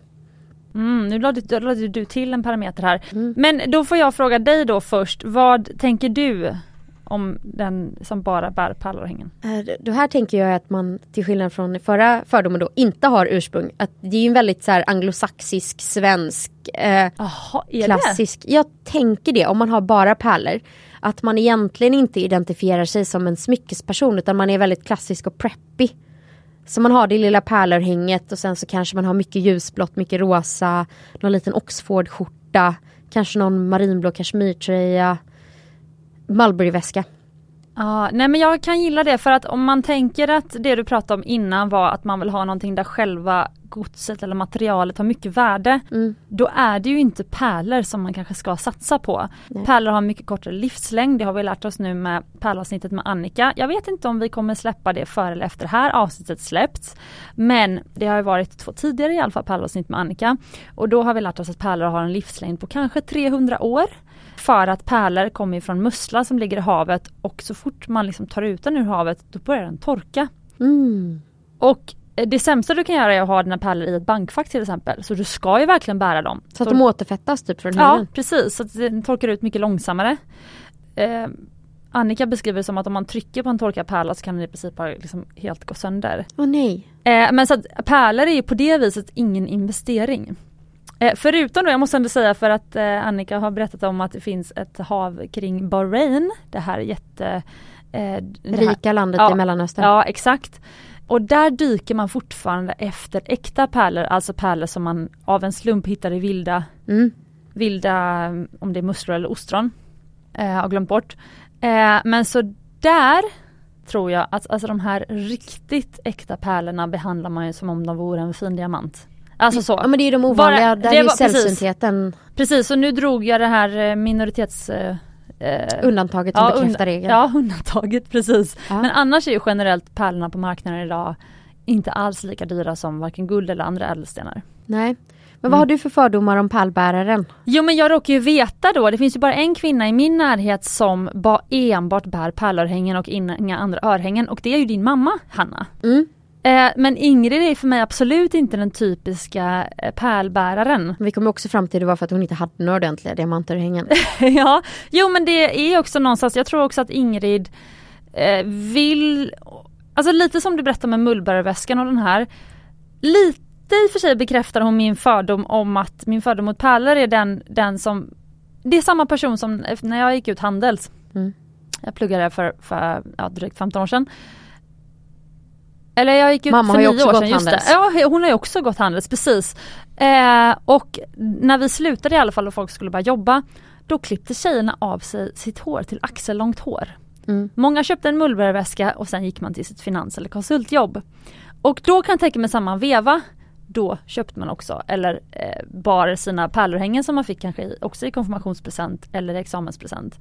Mm, nu lade, då lade du till en parameter här. Mm. Men då får jag fråga dig då först, vad tänker du om den som bara bär pärlörhängen? Eh, Det här tänker jag att man till skillnad från förra fördomen då inte har ursprung. Att det är en väldigt så här anglosaxisk, svensk, eh, Jaha, är det? klassisk. Jag tänker det om man har bara pärlor. Att man egentligen inte identifierar sig som en smyckesperson utan man är väldigt klassisk och preppy. Så man har det lilla pärlörhänget och sen så kanske man har mycket ljusblått, mycket rosa, någon liten Oxford-skjorta, kanske någon marinblå kashmirtröja, mulberryväska. Ja, nej men jag kan gilla det för att om man tänker att det du pratade om innan var att man vill ha någonting där själva godset eller materialet har mycket värde. Mm. Då är det ju inte pärlor som man kanske ska satsa på. Nej. Pärlor har mycket kortare livslängd, det har vi lärt oss nu med pärlavsnittet med Annika. Jag vet inte om vi kommer släppa det före eller efter det här avsnittet släppts. Men det har ju varit två tidigare i alla fall pärlavsnitt med Annika. Och då har vi lärt oss att pärlor har en livslängd på kanske 300 år. För att pärlor kommer från mussla som ligger i havet och så fort man liksom tar ut den ur havet då börjar den torka. Mm. Och eh, det sämsta du kan göra är att ha dina pärlor i ett bankfack till exempel. Så du ska ju verkligen bära dem. Så att de återfettas typ från Ja precis, så att den torkar ut mycket långsammare. Eh, Annika beskriver det som att om man trycker på en torkad pärla så kan den i princip bara liksom helt gå sönder. Åh nej. Eh, men så att pärlor är ju på det viset ingen investering. Eh, förutom då, jag måste ändå säga för att eh, Annika har berättat om att det finns ett hav kring Bahrain. Det här jätte... Eh, här, Rika landet Ja. i Mellanöstern. Ja exakt. Och där dyker man fortfarande efter äkta pärlor, alltså pärlor som man av en slump hittar i vilda, Mm. vilda om det är musslor eller ostron. Eh, har glömt bort. Eh, men så där tror jag att alltså de här riktigt äkta pärlorna behandlar man ju som om de vore en fin diamant. Alltså så. Ja men det är de ovanliga, Bara- där det är ju precis. sällsyntheten Precis, så nu drog jag det här eh, minoritets... Eh, undantaget som ja, bekräftar regeln. Ja, undantaget precis. Ja. Men annars är ju generellt pärlorna på marknaden idag inte alls lika dyra som varken guld eller andra ädelstenar. Nej. Men Mm. vad har du för fördomar om pärlbäraren? Jo men jag råkar ju veta då, det finns ju bara en kvinna i min närhet som ba, enbart bär pärlörhängen och inga andra örhängen och det är ju din mamma Hanna. Mm. Eh, men Ingrid är för mig absolut inte den typiska eh, pärlbäraren. Vi kom också fram till det var för att hon inte hade några ordentliga diamantörhängen. [laughs] ja, jo men det är också någonstans, jag tror också att Ingrid eh, vill, alltså lite som du berättade med mullbärarväskan och den här, lite i och för sig bekräftar hon min fördom om att min fördom mot pärlor är den, den som, det är samma person som när jag gick ut Handels. Mm. Jag pluggade för, för ja, drygt 15 år sedan. Eller jag gick ut Mamma för ju nio också år sedan, just det. Ja hon har ju också gått Handels, precis. Eh, och när vi slutade i alla fall och folk skulle börja jobba då klippte tjejerna av sig sitt hår till axellångt hår. Mm. Många köpte en mullbärarväska och sen gick man till sitt finans eller konsultjobb. Och då kan jag tänka mig samma veva då köpte man också eller eh, bar sina pärlörhängen som man fick kanske också i konfirmationspresent eller examenspresent.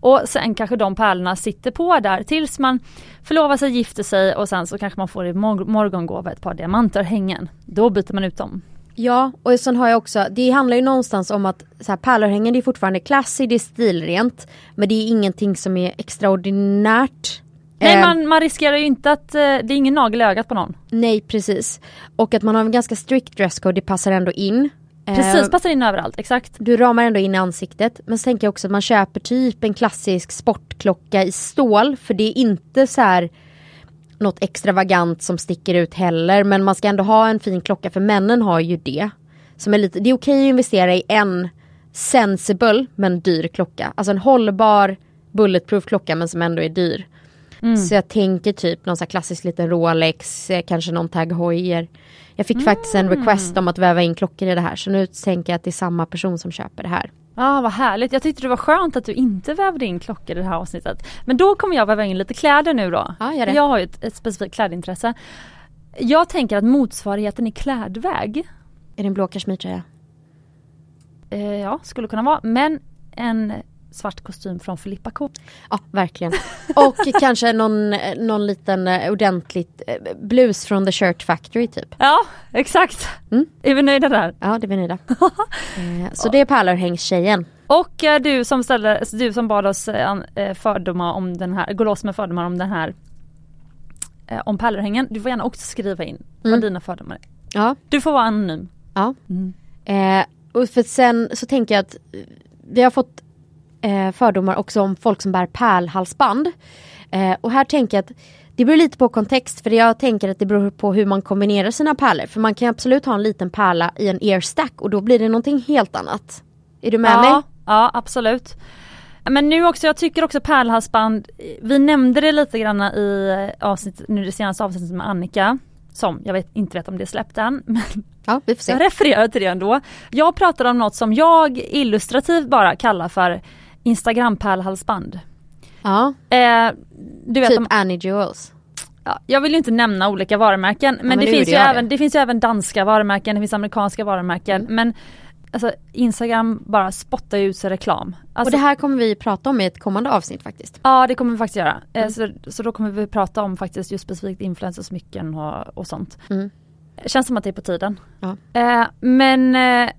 Och sen kanske de pärlorna sitter på där tills man förlovar sig, gifter sig och sen så kanske man får i mor- morgongåva ett par diamantörhängen. Då byter man ut dem. Ja, och sen har jag också, det handlar ju någonstans om att så här, pärlörhängen det är fortfarande classy, det är stilrent. Men det är ingenting som är extraordinärt. Nej Eh, man, man riskerar ju inte att, eh, det är ingen nagel i ögat på någon. nej precis. Och att man har en ganska strict dresscode, det passar ändå in. Precis, passar in överallt, exakt. Du ramar ändå in i ansiktet. Men så tänker jag också att man köper typ en klassisk sportklocka i stål. För det är inte så här något extravagant som sticker ut heller. Men man ska ändå ha en fin klocka för männen har ju det. Som är lite, det är okej att investera i en sensible men dyr klocka. Alltså en hållbar bulletproof klocka men som ändå är dyr. Mm. Så jag tänker typ någon så klassisk liten Rolex, eh, kanske någon Tag Heuer. Jag fick faktiskt en request om att väva in klockor i det här så nu tänker jag att det är samma person som köper det här. Ja ah, vad härligt, jag tyckte det var skönt att du inte vävde in klockor i det här avsnittet. Men då kommer jag väva in lite kläder nu då. Ja, gör det. Jag har ju ett, ett specifikt klädintresse. Jag tänker att motsvarigheten i klädväg, Är det en blå kashmirtröja? eh, ja skulle kunna vara, men en svart kostym från Filippa K. Ja, verkligen. Och [laughs] kanske någon, någon liten eh, ordentligt eh, blus från The Shirt Factory typ. Ja, exakt. Mm. Är vi nöjda där? Ja, det är vi nöjda. [laughs] eh, så det är pärlörhängstjejen. Och du som ställde, du som bad oss fördomar om den här, gå loss med fördomar om den här om pärlörhängen. Du får gärna också skriva in Mm. vad dina fördomar är. Ja, Du får vara anonym. ja. Mm. Eh, och för sen så tänker jag att vi har fått eh, fördomar också om folk som bär pärlhalsband. Eh, och här tänker jag att det beror lite på kontext för jag tänker att det beror på hur man kombinerar sina pärlor. För man kan absolut ha en liten pärla i en ear stack och då blir det någonting helt annat. Är du med ja, mig? Ja absolut. Men nu också, jag tycker också pärlhalsband, vi nämnde det lite grann i avsnitt, nu det senaste avsnittet med Annika. Som jag vet, inte vet om det är släppt än. [laughs] Men ja, vi får se. Jag refererar till det ändå. Jag pratar om något som jag illustrativt bara kallar för Instagram pärlhalsband. Ja. Eh, du vet typ om, Annie Jewels. ja, jag vill ju inte nämna olika varumärken men, men det, finns ju även, det. det finns ju även danska varumärken, det finns amerikanska varumärken men alltså, Instagram bara spottar ut sig reklam. Alltså, och det här kommer vi prata om i ett kommande avsnitt faktiskt. Ja det kommer vi faktiskt göra. Eh, Mm. Så, så då kommer vi prata om faktiskt just specifikt influencersmycken och, och sånt. Mm. Känns som att det är på tiden. Ja. Eh, men, eh,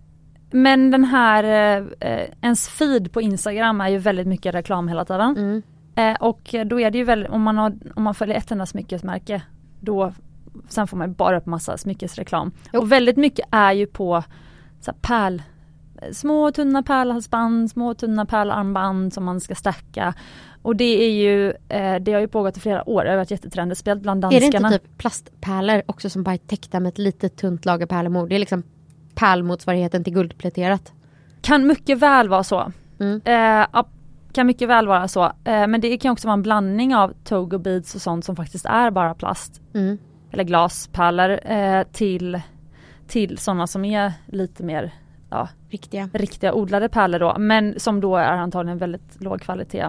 men den här, eh, eh, ens feed på Instagram är ju väldigt mycket reklam hela tiden. Mm. Eh, och då är det ju väldigt, om man, har, om man följer ett enda smyckesmärke då sen får man ju bara upp massa smyckesreklam. Jo. Och väldigt mycket är ju på så här, pärl, små tunna pärlhalsband, små tunna pärlarmband som man ska stacka. Och det är ju, eh, det har ju pågått i flera år, det har varit jättetrendigt, speciellt bland Är det danskarna. inte typ plastpärlor också som bara är täckta med ett litet tunt lager pärlemor? Det är liksom pärlmotsvarigheten till guldpläterat. Kan mycket väl vara så. Mm. Eh, kan mycket väl vara så. Eh, men det kan också vara en blandning av togo beads och sånt som faktiskt är bara plast. Mm. Eller glaspärlor eh, till, till sådana som är lite mer ja, Riktiga. riktiga odlade pärlor då. Men som då är antagligen väldigt låg kvalitet.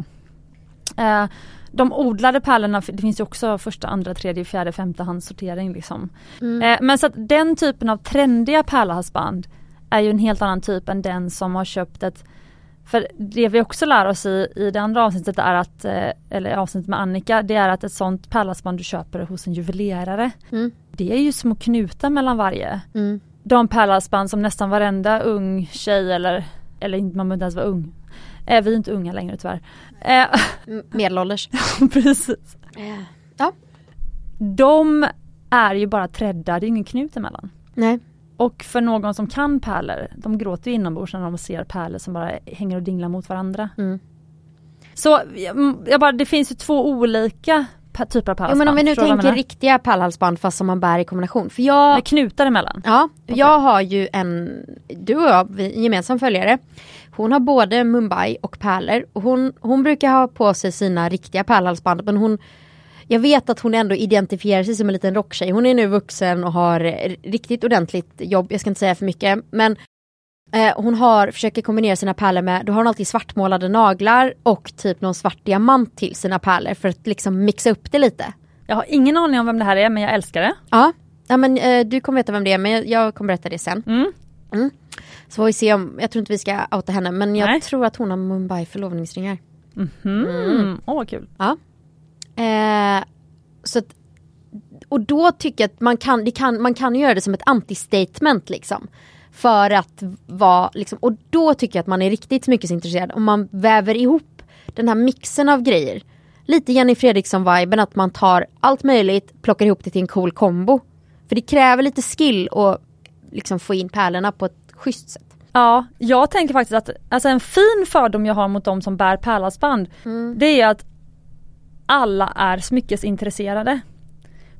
De odlade pärlorna, det finns ju också första, andra, tredje, fjärde, femte handssortering liksom. Mm. Eh, men så att den typen av trendiga pärlhalsband är ju en helt annan typ än den som har köpt ett för det vi också lär oss i, i det andra avsnittet är att, eh, eller avsnittet med Annika, det är att ett sånt pärlhalsband du köper hos en juvelerare. Mm. Det är ju små knutar mellan varje. Mm. De pärlhalsband som nästan varenda ung tjej eller, eller inte, man behöver inte ens vara ung. Eh, vi är inte unga längre tyvärr. Eh. [laughs] Medelålders. precis. Ja. De är ju bara trädda, det är ingen knut emellan. Nej. Och för någon som kan pärlor, de gråter ju inombords när de ser pärlor som bara hänger och dinglar mot varandra. Mm. Så jag, bara, det finns ju två olika typer av Jo pärlhalsband. men om vi nu tänker riktiga pärlhalsband fast som man bär i kombination. För jag, Med knutar emellan. ja, jag har ju en, du och jag, vi, en gemensam följare. Hon har både Mumbai och pärlor och hon, hon brukar ha på sig sina riktiga pärlhalsband men hon jag vet att hon ändå identifierar sig som en liten rocktjej. Hon är nu vuxen och har eh, riktigt ordentligt jobb, jag ska inte säga för mycket. Men eh, hon har, försöker kombinera sina pärlor med, då har hon alltid svartmålade naglar och typ någon svart diamant till sina pärlor för att liksom mixa upp det lite. Jag har ingen aning om vem det här är men jag älskar det. Ja, ja men eh, du kommer veta vem det är men jag, jag kommer berätta det sen. Mm. Så får vi se om, jag tror inte vi ska outa henne men jag Nej. tror att hon har Mumbai förlovningsringar. Mm. Åh vad kul. Ja. Eh, så att, och då tycker jag att man kan, det kan, man kan göra det som ett anti-statement liksom. För att vara, liksom, och då tycker jag att man är riktigt smyckesintresserad om man väver ihop den här mixen av grejer. Lite Jenny Fredriksson-viben att man tar allt möjligt, plockar ihop det till en cool kombo. För det kräver lite skill att liksom få in pärlorna på ett schysst sätt. Ja, jag tänker faktiskt att alltså en fin fördom jag har mot de som bär pärlhalsband det är att alla är smyckesintresserade.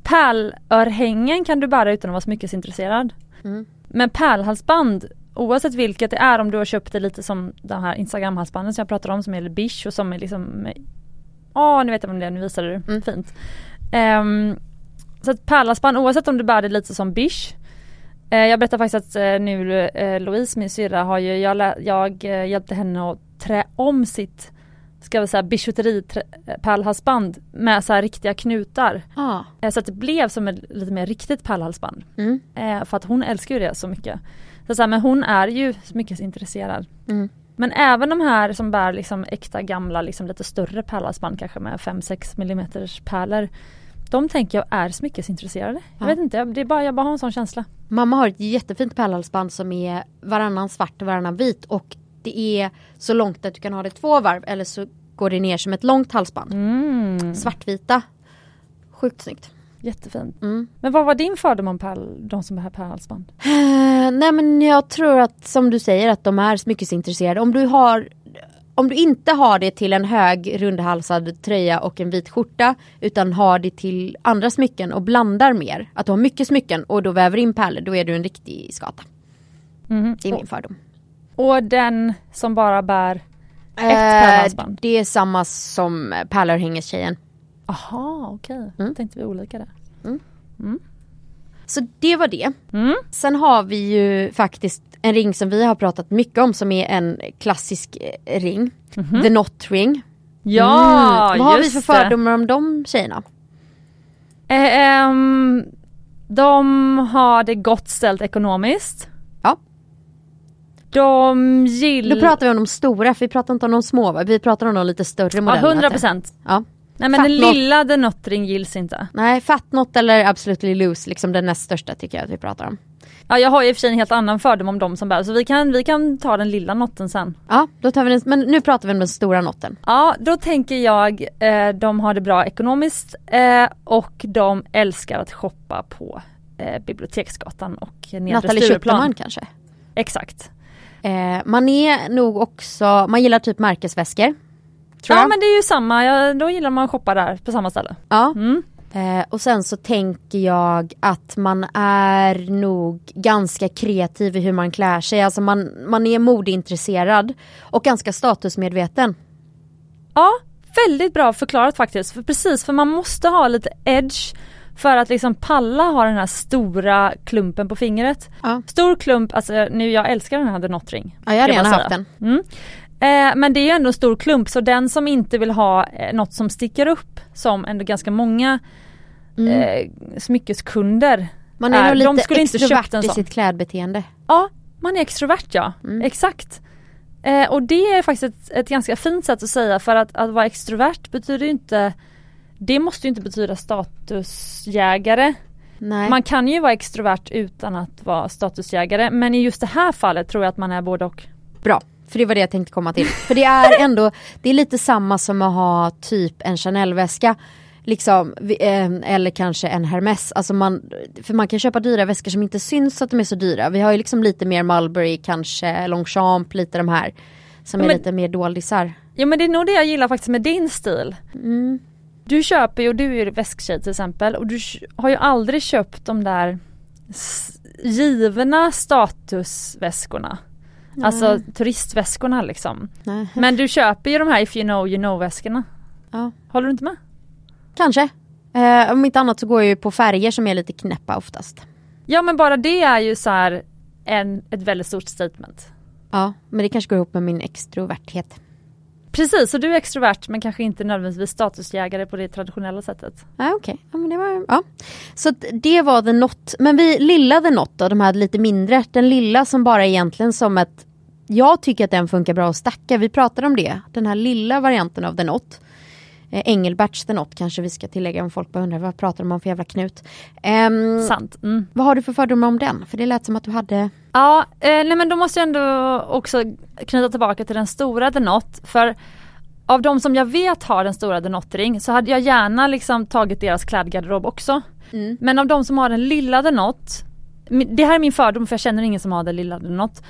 Pärlörhängen kan du bära utan att vara smyckesintresserad. Mm. Men pärlhalsband, oavsett vilket det är, om du har köpt det lite som de här instagramhalsbanden som jag pratade om som är bish och som är liksom Ja nu vet jag vad det är, nu visar du. Mm. Fint. Ehm, så att pärlhalsband oavsett om du bär det lite som bish jag berättar faktiskt att eh, nu eh, Louise, min syrra, har ju, jag, jag eh, hjälpte henne att trä om sitt ska vi säga bijouteri trä- pärlhalsband med så här riktiga knutar. Ah. Eh, så att det blev som ett lite mer riktigt pärlhalsband. Mm. Eh, för att hon älskar ju det så mycket. Så, så här, men hon är ju smyckesintresserad. Mm. Men även de här som bär liksom äkta gamla, liksom lite större pärlhalsband kanske med 5-6 millimeters pärlor. De tänker jag är smyckesintresserade. Jag Ja. vet inte, det är bara, jag bara har en sån känsla. Mamma har ett jättefint pärlhalsband som är varannan svart och varannan vit och det är så långt att du kan ha det två varv eller så går det ner som ett långt halsband. Mm. Svartvita. Sjukt snyggt. Jättefint. Mm. Men vad var din fördom om pärl, de som har pärlhalsband? Eh, nej men jag tror att som du säger att de är smyckesintresserade. Om du har om du inte har det till en hög rundhalsad tröja och en vit skjorta utan har det till andra smycken och blandar mer. Att du har mycket smycken och då väver in pärlor, då är du en riktig skata. Mhm. Det är min fördom. Och den som bara bär ett Eh, pärlhalsband? det är samma som pärlörhängestjejen. Aha, okej. Mm. Tänkte vi olika där. Så det var det. Mm. Sen har vi ju faktiskt en ring som vi har pratat mycket om som är en klassisk eh, ring. The Not Ring. Ja, Mm. Vad har vi för det. fördomar om de tjejerna? Eh, ehm, de har det gott ställt ekonomiskt. Ja. De gillar... Nu pratar vi om de stora, för vi pratar inte om de små va? Vi pratar om de lite större Ja, modellerna. 100 procent. Ja. Nej men den lilla The Nottring gills inte. Nej, Fatnot eller Absolutely Loose, liksom den näst största tycker jag att vi pratar om. Ja jag har ju i och för sig en helt annan fördom om de som bär så vi kan, vi kan ta den lilla notten sen. Ja, då tar vi den, men nu pratar vi om den stora notten. Ja då tänker jag, eh, de har det bra ekonomiskt eh, och de älskar att shoppa på eh, Biblioteksgatan och Nedre Nathalie. Schuterman kanske. Exakt. Eh, man är nog också, man gillar typ märkesväskor. Tror Ja jag. men det är ju samma, ja, då gillar man att shoppa där på samma ställe. Ja. Mm. Eh, och sen så tänker jag att man är nog ganska kreativ i hur man klär sig. Alltså man, man är modeintresserad och ganska statusmedveten. Ja, väldigt bra förklarat faktiskt. För precis, för man måste ha lite edge för att liksom palla ha den här stora klumpen på fingret. Ja. Stor klump, alltså nu jag älskar den här The Not Ring. Ja, jag har redan haft den. Mm. Eh, men det är ju ändå en stor klump så den som inte vill ha eh, något som sticker upp som ändå ganska många eh, smyckeskunder Mm. Man är är. nog De lite extrovert i sitt klädbeteende. Ja, man är extrovert ja, Mm. exakt. Eh, och det är faktiskt ett, ett ganska fint sätt att säga för att, att vara extrovert betyder inte Det måste ju inte betyda statusjägare. Nej. Man kan ju vara extrovert utan att vara statusjägare men i just det här fallet tror jag att man är både och. Bra, för det var det jag tänkte komma till. För det är ändå, det är lite samma som att ha typ en Chanel-väska. Liksom, eh, eller kanske en Hermes. Alltså man, för man kan köpa dyra väskor som inte syns att de är så dyra. Vi har ju liksom lite mer Mulberry, kanske Longchamp, lite de här. Som är Men- lite mer doldisar. Ja men det är nog det jag gillar faktiskt med din stil. Mm. Du köper ju, och du är ju väsktjej till exempel, och du har ju aldrig köpt de där givna statusväskorna. Alltså turistväskorna liksom. Nej. Men du köper ju de här if you know you know väskorna. Ja. Håller du inte med? Kanske. Eh, om inte annat så går jag ju på färger som är lite knäppa oftast. Ja men bara det är ju så här en, ett väldigt stort statement. Ja, men det kanske går ihop med min extroverthet. Precis, så du är extrovert men kanske inte nödvändigtvis statusjägare på det traditionella sättet. Ja okej, ja, men det var, ja. Så det var the not. Men vi lilla the not då, de här lite mindre. Den lilla som bara egentligen som ett Jag tycker att den funkar bra att stacka, vi pratade om det. Den här lilla varianten av the not. Eh, Engelberts the not kanske vi ska tillägga om folk bara undrar vad pratar de om för jävla knut. Ehm, Sant. Mm. vad har du för fördomar om den? För det lät som att du hade Ja, eh, nej men då måste jag ändå också knyta tillbaka till den stora The Not. För av de som jag vet har den stora The Not-ring så hade jag gärna liksom tagit deras klädgarderob också. Mm. Men av de som har den lilla The Not, det här är min fördom för jag känner ingen som har den lilla The Not.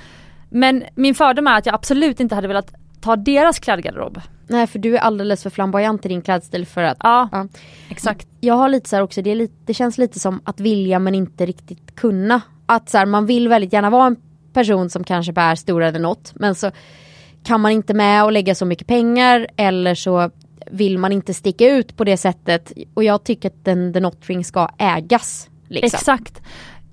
Men min fördom är att jag absolut inte hade velat ta deras klädgarderob. Nej för du är alldeles för flamboyant i din klädstil för att Ja, Ja. exakt. Jag har lite så här också, det, lite, det känns lite som att vilja men inte riktigt kunna. Att så här, man vill väldigt gärna vara en person som kanske bär stora the not men så kan man inte med och lägga så mycket pengar eller så vill man inte sticka ut på det sättet. Och jag tycker att den the not ring ska ägas. Liksom. Exakt.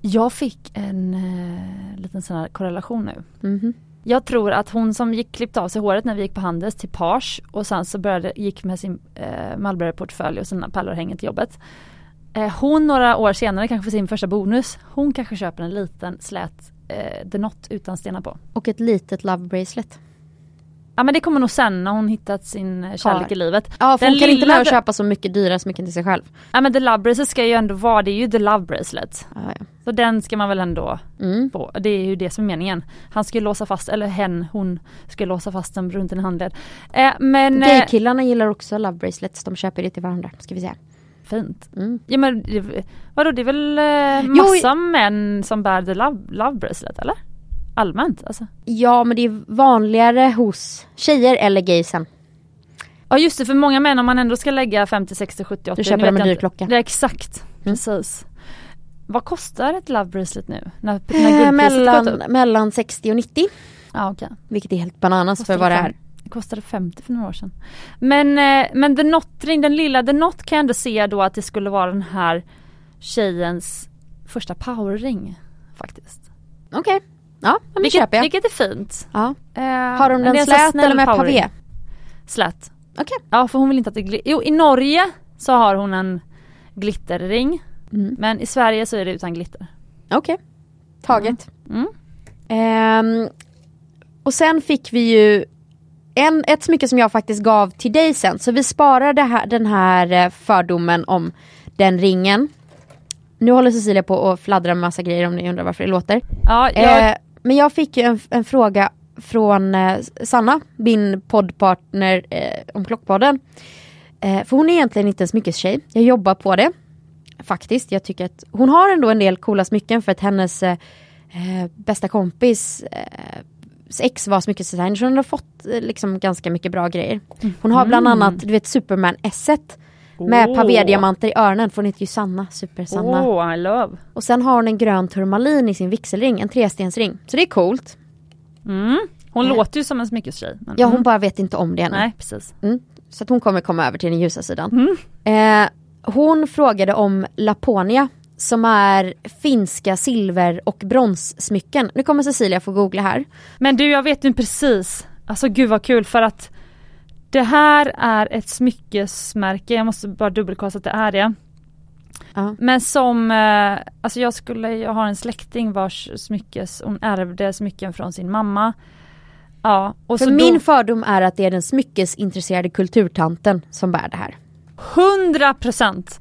Jag fick en eh, liten sån här korrelation nu. Mhm. Jag tror att hon som gick klippt av sig håret när vi gick på Handels till Page och sen så började, gick med sin eh, Malmberg-portfölj och sina pärlörhängen till jobbet. Eh, hon några år senare, kanske för sin första bonus, hon kanske köper en liten slät eh, The Not utan stenar på. Och ett litet love bracelet. Ja men det kommer nog sen när hon hittat sin eh, kärlek Har. i livet. Ja för Den hon kan inte med att köpa så mycket dyra smycken till sig själv. Ja men The Love Bracelet ska ju ändå vara, det är ju The Love Bracelet. Ja, ja. Så den ska man väl ändå Mm. på. Det är ju det som är meningen. Han ska ju låsa fast, eller hen, hon ska låsa fast den runt en handled. Eh, men... eh, Gaykillarna gillar också love bracelets, de köper det till varandra ska vi säga. fint. Mm. Ja men vadå det är väl eh, Jo, massa män som bär the love, love bracelet eller? Allmänt alltså. Ja men det är vanligare hos tjejer eller gaysen. Ja just det för många män om man ändå ska lägga 50, 60, 70, 80. Du köper dem en dyr klocka. Ja exakt, Mm. precis. Vad kostar ett love bracelet nu? När, när Eh, mellan, mellan 60 och 90. Ja okej. Vilket är helt bananas för vad det är. Det kostade 50 för några år sedan. Men, eh, men The Not-ring, den lilla The Not kan jag ändå se då att det skulle vara den här tjejens första powerring faktiskt. Okej. Ja, men Vilket, köper jag. vilket är fint. Ja. Eh, Har de den slät eller med pavé? Slät. Okej. Ja för hon vill inte att det gl- Jo i Norge så har hon en glitterring. Mm. Men i Sverige så är det utan glitter. Okej. Taget. Mm. Ehm, och sen fick vi ju en, ett smycke som jag faktiskt gav till dig sen. Så vi sparar här, den här eh, fördomen om den ringen. Nu håller Cecilia på och fladdrar med massa grejer om ni undrar varför det låter. Ja, jag, Eh, men jag fick ju en, en fråga från eh, Sanna, min poddpartner eh, om Klockpodden. Eh, för hon är egentligen inte en smyckestjej. Jag jobbar på det. Faktiskt. Jag tycker att hon har ändå en del coola smycken för att hennes eh, eh, bästa kompis eh, ex var smyckesdesigner så hon har fått liksom ganska mycket bra grejer. Hon har bland annat du vet Superman esset med Åh. pavédiamanter i öronen för hon heter ju Sanna, Super-Sanna. oh, I love. Och sen har hon en grön turmalin i sin vigselring, en trestensring. Så det är coolt. Mm. Hon Eh. låter ju som en smyckestjej. Men, Ja hon mm. bara vet inte om det ännu. Nej precis. Mm. Så att hon kommer komma över till den ljusa sidan. Mm. Eh, hon frågade om Laponia som är finska silver och bronssmycken. Nu kommer Cecilia få googla här. Men du jag vet nu precis, alltså gud vad kul för att det här är ett smyckesmärke, jag måste bara dubbelkolla så att det är det. Ja. Men som, eh, alltså jag skulle, jag har en släkting vars smyckes, hon ärvde smycken från sin mamma. Ja, och För så min då, fördom är att det är den smyckesintresserade kulturtanten som bär det här. 100 procent!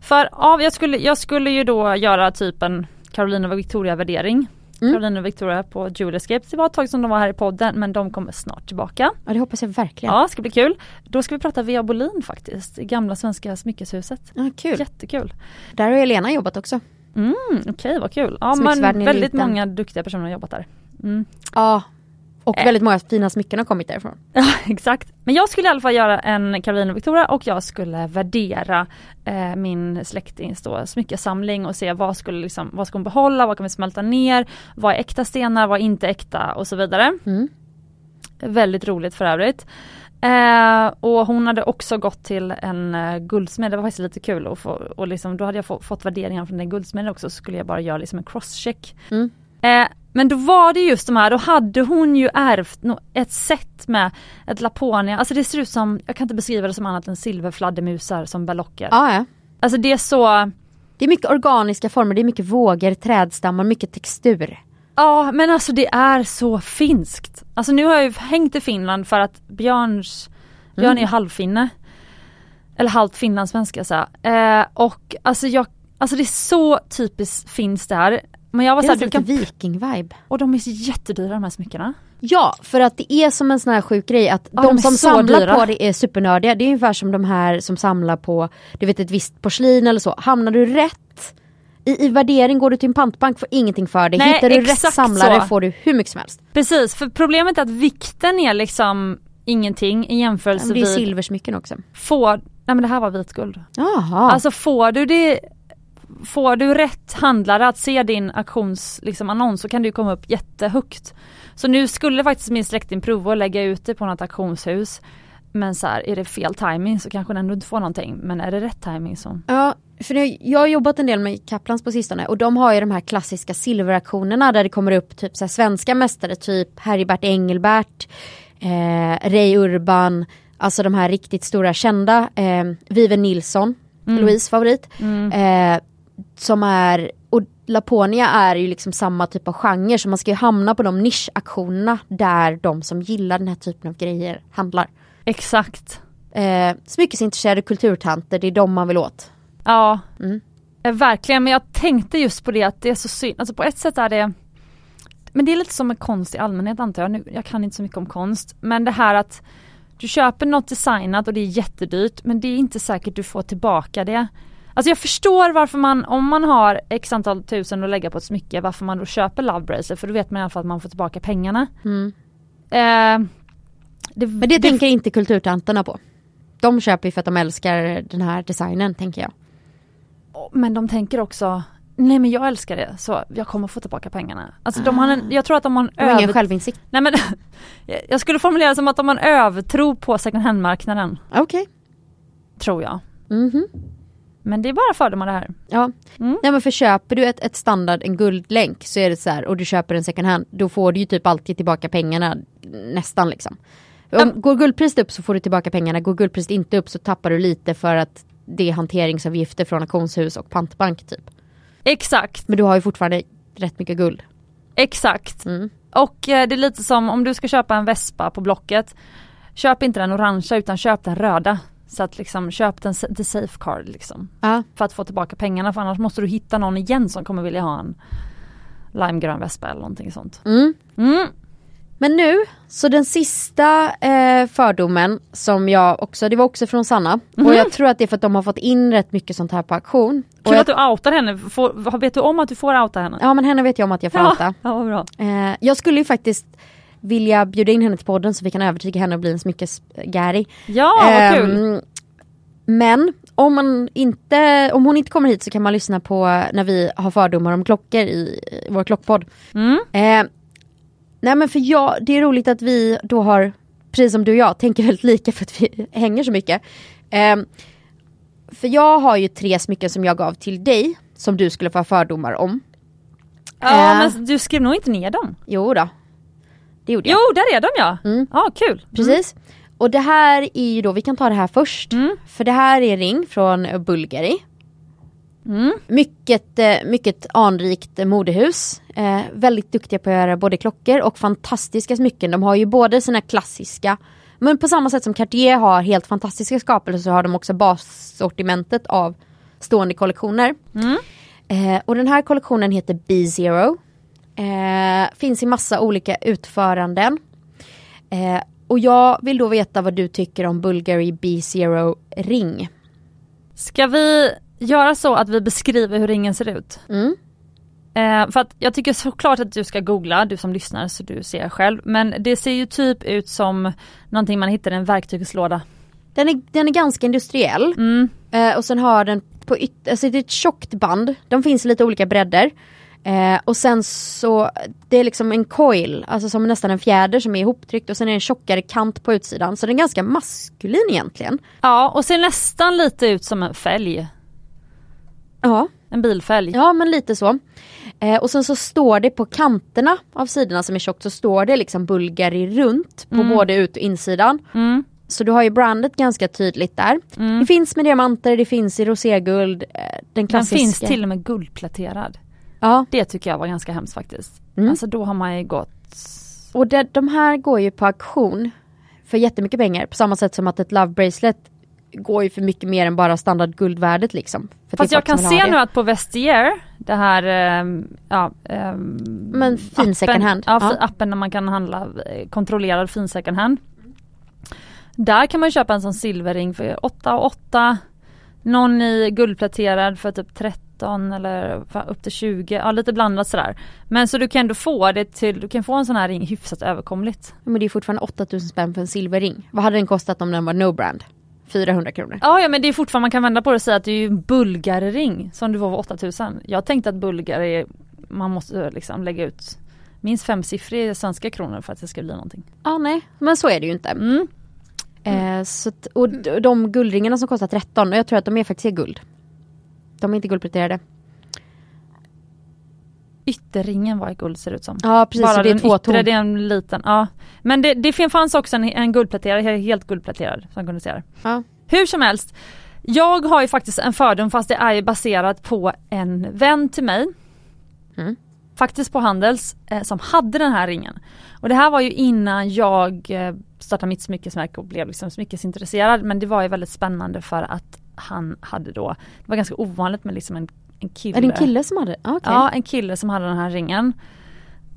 För av, jag skulle, jag skulle ju då göra typ en Carolina Victoria värdering. Mm. Carolina och Victoria på Jewelescape. Det var ett tag som de var här i podden men de kommer snart tillbaka. Ja det hoppas jag verkligen. Ja, ska bli kul. Då ska vi prata Vea Bolin faktiskt, gamla svenska smyckeshuset. Ja, kul. Jättekul. Där har Elena jobbat också. Mm, Okej, vad kul. Ja, men väldigt många duktiga personer har jobbat där. Mm. Ja. Och Eh. väldigt många fina smycken har kommit därifrån. [laughs] Ja, exakt. Men jag skulle i alla fall göra en Carolina och Victoria och jag skulle värdera eh, min släktings då, smyckesamling och se vad skulle liksom, vad ska hon behålla, vad kan vi smälta ner, vad är äkta stenar, vad är inte äkta och så vidare. Mm. Väldigt roligt för övrigt. Eh, och hon hade också gått till en eh, guldsmed, det var faktiskt lite kul och, få, och liksom, då hade jag få, fått värderingar från den guldsmeden också så skulle jag bara göra liksom en crosscheck. Mm. Eh, men då var det just de här, då hade hon ju ärvt ett set med ett Laponia, alltså det ser ut som, jag kan inte beskriva det som annat än silverfladdermusar som berlocker. Ja, ja. Alltså det är så, Det är mycket organiska former, det är mycket vågor, trädstammar, mycket textur. ja men alltså det är så finskt. Alltså nu har jag ju hängt i Finland för att Björns, Björn är halvfinne. Eller halvt finlandssvenska så eh, Och alltså jag, alltså det är så typiskt finskt det här. Men jag var såhär, är du kan, viking-vibe. och de är så jättedyra de här smyckena. Ja, för att det är som en sån här sjuk grej att Ja, de, de som samlar dyra. på det är supernördiga. Det är ungefär som de här som samlar på, du vet ett visst porslin eller så. Hamnar du rätt i, i värdering, går du till en pantbank får ingenting för det. Nej, Hittar du rätt samlare så. får du hur mycket som helst. Precis, för problemet är att vikten är liksom ingenting i jämförelse Men det är silversmycken också. får, nej men det här var vitguld. Jaha. Alltså får du det Får du rätt handlare att se din auktions liksom, annons så kan du komma upp jättehögt. Så nu skulle faktiskt min släkting prova att lägga ut det på något auktionshus. Men så här, är det fel timing så kanske den ändå inte får någonting. Men är det rätt timing så. Ja, för nu, jag har jobbat en del med Kaplans på sistone och de har ju de här klassiska silveraktionerna där det kommer upp typ så svenska mästare, typ Heribert Engelbert, eh, Ray Urban, alltså de här riktigt stora kända, eh, Viven Nilsson, Louise favorit, eh, som är, och Laponia är ju liksom samma typ av genre så man ska ju hamna på de nischaktionerna där de som gillar den här typen av grejer handlar. Exakt. Eh, smyckesintresserade kulturtanter, det är de man vill åt. Ja. Mm. Eh, Verkligen, men jag tänkte just på det att det är så synd, alltså på ett sätt är det Men det är lite som med konst i allmänhet antar jag, nu, jag kan inte så mycket om konst, men det här att du köper något designat och det är jättedyrt men det är inte säkert du får tillbaka det. Alltså jag förstår varför man, om man har x antal tusen att lägga på ett smycke, varför man då köper Love Bracelet för då vet man i alla fall att man får tillbaka pengarna. Mm. Eh, det, Men det, tänker inte kulturtanterna på. De köper ju för att de älskar den här designen tänker jag. Men de tänker också, nej men jag älskar det så jag kommer få tillbaka pengarna. Alltså de har en, jag tror att de har en ingen självinsikt. Nej men [laughs] jag skulle formulera det som att de har en övertro på second hand-marknaden. Okej. Tror jag. Mhm. Men det är bara fördomar det här. Ja. Mm. Nej men för köper du ett, ett standard, en guldlänk så är det så här och du köper en second hand då får du ju typ alltid tillbaka pengarna nästan liksom. Om, Går guldpriset upp så får du tillbaka pengarna, går guldpriset inte upp så tappar du lite för att det är hanteringsavgifter från auktionshus och pantbank typ. Exakt, Men du har ju fortfarande rätt mycket guld. exakt. Mm. Och eh, det är lite som om du ska köpa en Vespa på Blocket. Köp inte den orangea utan köp den röda. Så att liksom köp den the safeguard liksom. Ja. För att få tillbaka pengarna för annars måste du hitta någon igen som kommer vilja ha en limegrön Vespa eller någonting sånt. Mm. Mm. Men nu, så den sista eh, fördomen som jag också, det var också från Sanna. Och jag tror att det är för att de har fått in rätt mycket sånt här på auktion. Kul att du outar henne. Får, vet du om att du får outa henne? ja men henne vet jag om att jag får outa. ja bra. Eh, jag skulle ju faktiskt vilja bjuda in henne till podden så vi kan övertyga henne att bli en smyckesgäri. Ja vad kul. Ehm, men om, man inte, om hon inte kommer hit så kan man lyssna på när vi har fördomar om klockor i, vår klockpodd. Mm. Eh, nej men för jag, det är roligt att vi då har, precis som du och jag, tänker väldigt lika för att vi [laughs] hänger så mycket. Eh, för jag har ju tre smycken som jag gav till dig som du skulle få fördomar om. Ja Eh. men du skrev nog inte ner dem? Jo då. Det gjorde jag. Jo där är de ja. Mm. Ja kul. Precis. Och det här är ju då, vi kan ta det här först. Mm. För det här är ring från Bulgari. Mm. Mycket, eh, mycket anrikt modehus. Eh, väldigt duktiga på att göra både klockor och fantastiska smycken. De har ju både sina klassiska men på samma sätt som Cartier har helt fantastiska skapelser så har de också bassortimentet av stående kollektioner. Mm. Eh, och den här kollektionen heter B-Zero. Eh, finns i massa olika utföranden. Eh, och jag vill då veta vad du tycker om Bulgari B-Zero ring. Ska vi göra så att vi beskriver hur ringen ser ut? Mm. Eh, för att jag tycker såklart att du ska googla, du som lyssnar så du ser själv. Men det ser ju typ ut som någonting man hittar i en verktygslåda. Den, är, den är ganska industriell. Mm. Eh, och sen har den på yt- alltså det är ett tjockt band. De finns i lite olika bredder. Eh, och sen så, det är liksom en coil, alltså som nästan en fjäder som är ihoptryckt och sen är det en tjockare kant på utsidan. Så den är ganska maskulin egentligen. Ja och ser nästan lite ut som en fälg. Ja, En bilfälg. ja men lite så. Eh, och sen så står det på kanterna av sidorna som är tjockt så står det liksom Bulgari runt på både ut och insidan. Mm. Så du har ju brandet ganska tydligt där. Det finns med diamanter, det finns i roséguld. Eh, den Den klassiska. finns till och med guldpläterad. Ja, Det tycker jag var ganska hemskt faktiskt. Mm. Alltså då har man ju gått och det, de här går ju på auktion för jättemycket pengar. På samma sätt som att ett Love Bracelet går ju för mycket mer än bara standard guldvärdet liksom. För Fast det är jag kan se nu att på Vestier, det här, ehm, ja, ehm, Men fin second hand. Ja, Ja. appen där man kan handla eh, kontrollerad fin second hand. Där kan man köpa en sån silverring för 8 och 8. Någon i guldpläterad för typ 13 eller upp till 20, ja lite blandat sådär. Men så du kan ändå få det till, du kan få en sån här ring hyfsat överkomligt. Men det är fortfarande 8000 spänn för en silverring. Vad hade den kostat om den var no brand? 400 kronor. Ja, ja men det är fortfarande, man kan vända på det och säga att det är ju en bulgarring som du får för 8000. Jag tänkte att bulgar är, man måste liksom lägga ut minst femsiffriga svenska kronor för att det ska bli någonting. Ja nej, men så är det ju inte. Mm. Eh, så att, och de guldringarna som kostar 13, och jag tror att de är faktiskt är guld. De är inte guldpläterade. Ytterringen var i guld ser det ut som. Ja precis, Bara så det är två yttre, ton. det är en liten, ja. Men det, det fanns också en, en guldpläterad, helt guldpläterad som kunde se det. Ja. Hur som helst, jag har ju faktiskt en fördom fast det är ju baserat på en vän till mig. Mm. Faktiskt på Handels eh, som hade den här ringen. Och det här var ju innan jag eh, startade mitt smyckesmärke och blev liksom smyckesintresserad men det var ju väldigt spännande för att han hade då, det var ganska ovanligt med liksom en, en kille. Är det en kille som hade? Ah, okej. Ja, en kille som hade den här ringen.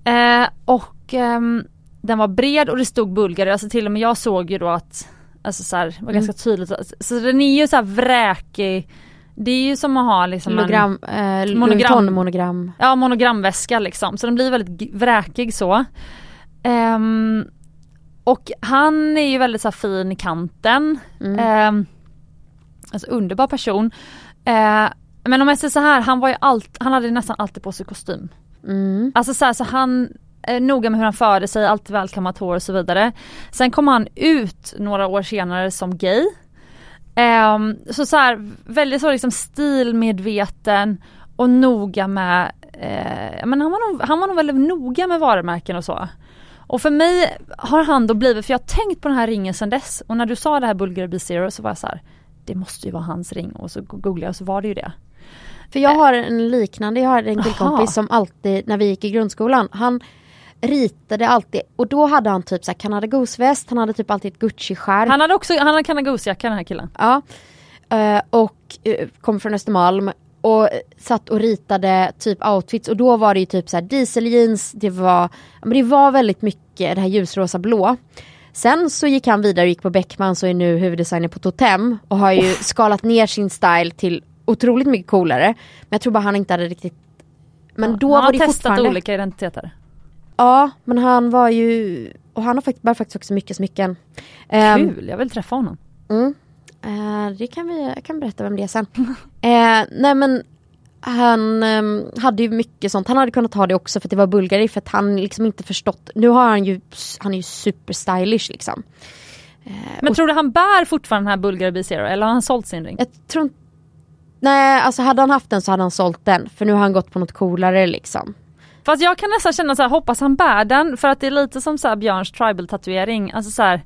Eh, och ehm, den var bred och det stod Bulgari, alltså till och med jag såg ju då att Alltså så här, det var Mm. ganska tydligt, så, så den är ju så här vräkig Det är ju som att ha liksom Logram, en eh, monogram. monogram. Ja monogramväska liksom, så den blir väldigt vräkig så. Um, och han är ju väldigt så fin i kanten. Mm. Um, alltså underbar person. Uh, men om jag säger så här, han var ju allt, han hade nästan alltid på sig kostym. Mm. Alltså så, här, så han är noga med hur han förde sig, alltid välkammat hår och så vidare. Sen kom han ut några år senare som gay. Um, så så här, väldigt så liksom stilmedveten och noga med, eh, men han var, nog, han var nog väldigt noga med varumärken och så. Och för mig har han då blivit, för jag har tänkt på den här ringen sedan dess och när du sa det här Bulgari B-Zero så var jag så här, det måste ju vara hans ring och så googlade jag och så var det ju det. För jag har en liknande, jag har en killkompis som alltid när vi gick i grundskolan, han ritade alltid och då hade han typ såhär Canada Goose-väst, han hade typ alltid ett Gucci-skärp. Han hade också, han hade Canada Goose-jacka den här killen. Ja. Uh, och uh, kom från Östermalm och satt och ritade typ outfits och då var det ju typ såhär dieseljeans, det var, men det var väldigt mycket det här ljusrosa blå. Sen så gick han vidare och gick på Beckmans och är nu huvuddesigner på Totem och har ju oh. skalat ner sin style till otroligt mycket coolare. Men jag tror bara han inte hade riktigt Men ja, då han var det har testat olika identiteter. Ja, men han var ju, och han har faktiskt, bara faktiskt också mycket smycken. Ehm, Kul, jag vill träffa honom. Mm. Uh, det kan vi, jag kan berätta vem det är sen. uh, [laughs] nej men han um, hade ju mycket sånt, han hade kunnat ha det också för att det var Bulgari för att han liksom inte förstått, nu har han ju, han är ju superstylish liksom. Uh, men tror du han bär fortfarande den här Bulgari B-Zero eller har han sålt sin ring? Jag tror Nej alltså hade han haft den så hade han sålt den för nu har han gått på något coolare liksom. Fast jag kan nästan känna så här, hoppas han bär den för att det är lite som så här Björns tribal tatuering, alltså så här,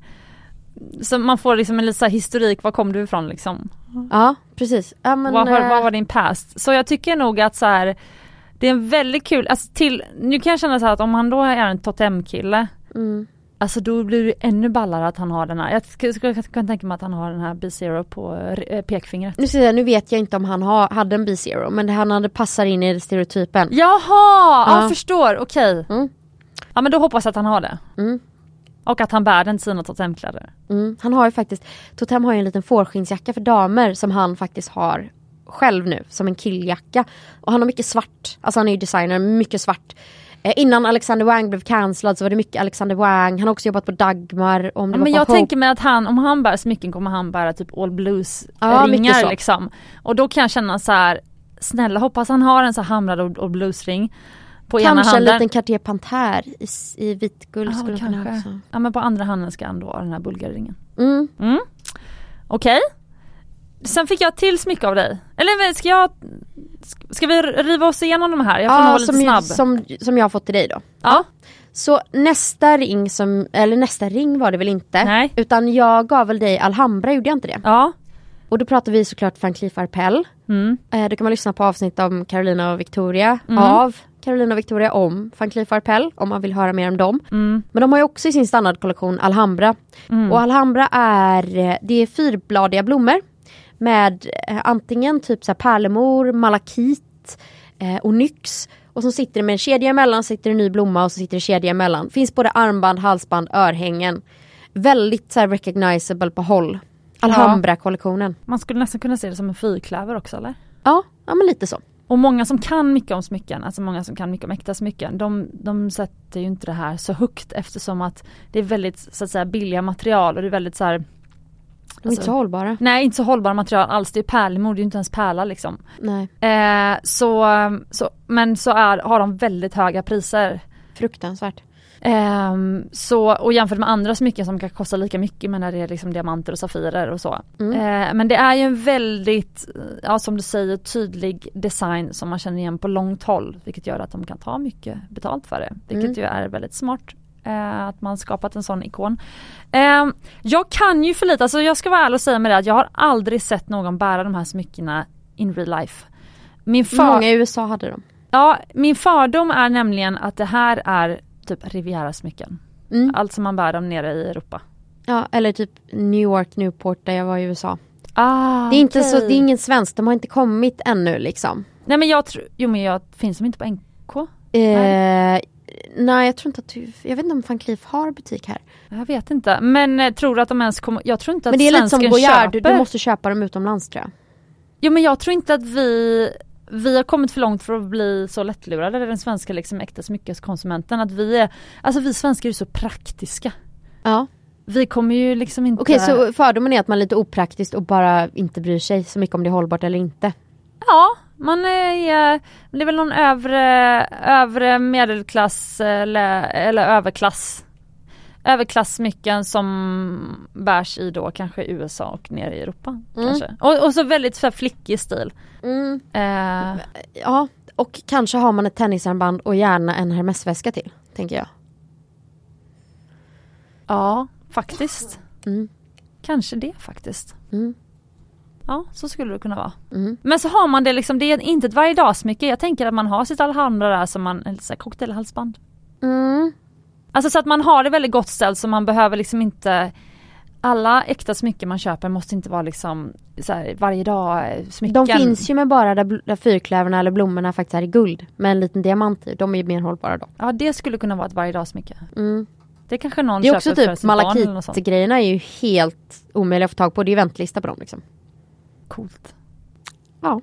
så man får liksom en liten historik, var kom du ifrån liksom? Ja precis. Ja, men, vad, vad, vad var din past? Så jag tycker nog att så här, det är en väldigt kul, alltså till, nu kan jag känna så att om han då är en totemkille mm. Alltså då blir det ännu ballare att han har den här, jag skulle, kunna tänka mig att han har den här B-Zero på eh, pekfingret. Nu, jag, nu vet jag inte om han ha, hade en B-Zero men han hade passar in i stereotypen. Jaha, ja. jag förstår, okej. Okay. Mm. Ja men då hoppas jag att han har det. Mm. Och att han bär den till sina totemkläder. Mm. Han har ju faktiskt, Totem har ju en liten fårskinnsjacka för damer som han faktiskt har själv nu som en killjacka. Och han har mycket svart, alltså han är ju designer, mycket svart. Eh, innan Alexander Wang blev cancellad så var det mycket Alexander Wang, han har också jobbat på Dagmar. Om det ja, men jag tänker mig att han, om han bär smycken kommer han bära typ all blues ja, ringar liksom. Och då kan jag känna så här, snälla hoppas han har en så hamrad all blues ring. På Kanske ena handen. en liten Cartier Panter i, i vitguld ja, skulle kanske. också. Ja men på andra handen ska han då ha den här bulgarringen. Mm. mm. Okej. Okay. Sen fick jag till smycke av dig. Eller ska jag Ska vi riva oss igenom de här? Jag får ja, vara lite som, snabb. Som, som jag har fått till dig då. Ja. Så nästa ring som, eller nästa ring var det väl inte? Nej. Utan jag gav väl dig Alhambra, gjorde jag inte det? Ja. Och då pratar vi såklart Van Cleef Arpels. Mm. Eh, då kan man lyssna på avsnitt om Carolina och Victoria mm. av Carolina och Victoria om Van Cleef Arpels om man vill höra mer om dem. Mm. Men de har ju också i sin standardkollektion Alhambra. Mm. Och Alhambra är, eh, det är fyrbladiga blommor med eh, antingen typ så pärlemor, malakit, eh, onyx och så sitter det med en kedja emellan, sitter en ny blomma och så sitter det kedja emellan. Finns både armband, halsband, örhängen. Väldigt så här recognizable på håll. Alhambra-kollektionen. Man skulle nästan kunna se det som en fyrklöver också eller? Ja, ja men lite så. Och många som kan mycket om smycken, alltså många som kan mycket om äkta smycken, de, de sätter ju inte det här så högt eftersom att det är väldigt så att säga billiga material och det är väldigt så här alltså, inte så hållbara. Nej inte så hållbara material alls, det är pärlemor, det är inte ens pärla liksom. Nej. Eh, så, så, men så är, har de väldigt höga priser. Fruktansvärt. Eh, så, och jämfört med andra smycken som kan kosta lika mycket men när det är liksom diamanter och safirer och så. Mm. Eh, men det är ju en väldigt, ja som du säger, tydlig design som man känner igen på långt håll. Vilket gör att de kan ta mycket betalt för det. Vilket mm. ju är väldigt smart Eh, att man skapat en sån ikon. Eh, jag kan ju för lite, alltså jag ska vara ärlig och säga med det att jag har aldrig sett någon bära de här smyckena in real life. Min för... Många i USA hade dem. Ja, min fördom är nämligen att det här är typ Riviera-smycken. Mm. Allt som man bär dem nere i Europa. Ja, eller typ New York, Newport där jag var i USA. Ah, det är inte okay. så, det är ingen svensk, de har inte kommit ännu liksom. Nej men jag tror, jo men jag, finns de inte på NK? Eh, Nej jag tror inte att du, jag vet inte om van Cleef har butik här. Jag vet inte men eh, tror du att de ens kommer, jag tror inte att Men det är lite som Goyard, du, du måste köpa dem utomlands tror jag. Jo men jag tror inte att vi vi har kommit för långt för att bli så lättlurade, den svenska liksom äkta smyckeskonsumenten. Att vi är, alltså vi svenskar är så praktiska. Ja. Vi kommer ju liksom inte... Okej så fördomen är att man är lite opraktisk och bara inte bryr sig så mycket om det är hållbart eller inte. Ja, man är, det är väl någon övre, övre medelklass eller, eller överklass överklassmycken som bärs i då kanske USA och nere i Europa. Mm. Kanske. Och, och så väldigt så här flickig stil. Mm. Eh, Ja, och kanske har man ett tennisarmband och gärna en Hermesväska till, tänker jag. ja, faktiskt. Mm. Kanske det faktiskt. Mm. Ja, så skulle det kunna vara. Mm. Men så har man det liksom, det är inte ett varje dagsmycke. Jag tänker att man har sitt Alhambra där som man, eller så här cocktailhalsband. Mm. Alltså så att man har det väldigt gott ställt så man behöver liksom inte alla äkta smycken man köper måste inte vara liksom här, varje dag eh, smycken. De finns ju med bara där, där fyrklöverna eller blommorna faktiskt är i guld med en liten diamant i. De är ju mer hållbara då. Ja det skulle kunna vara ett varje smycke. Mm. Det kanske någon Det är också köper för typ malakitgrejerna är ju helt omöjliga att få tag på. Det är ju väntlista på dem liksom. Coolt. Ja.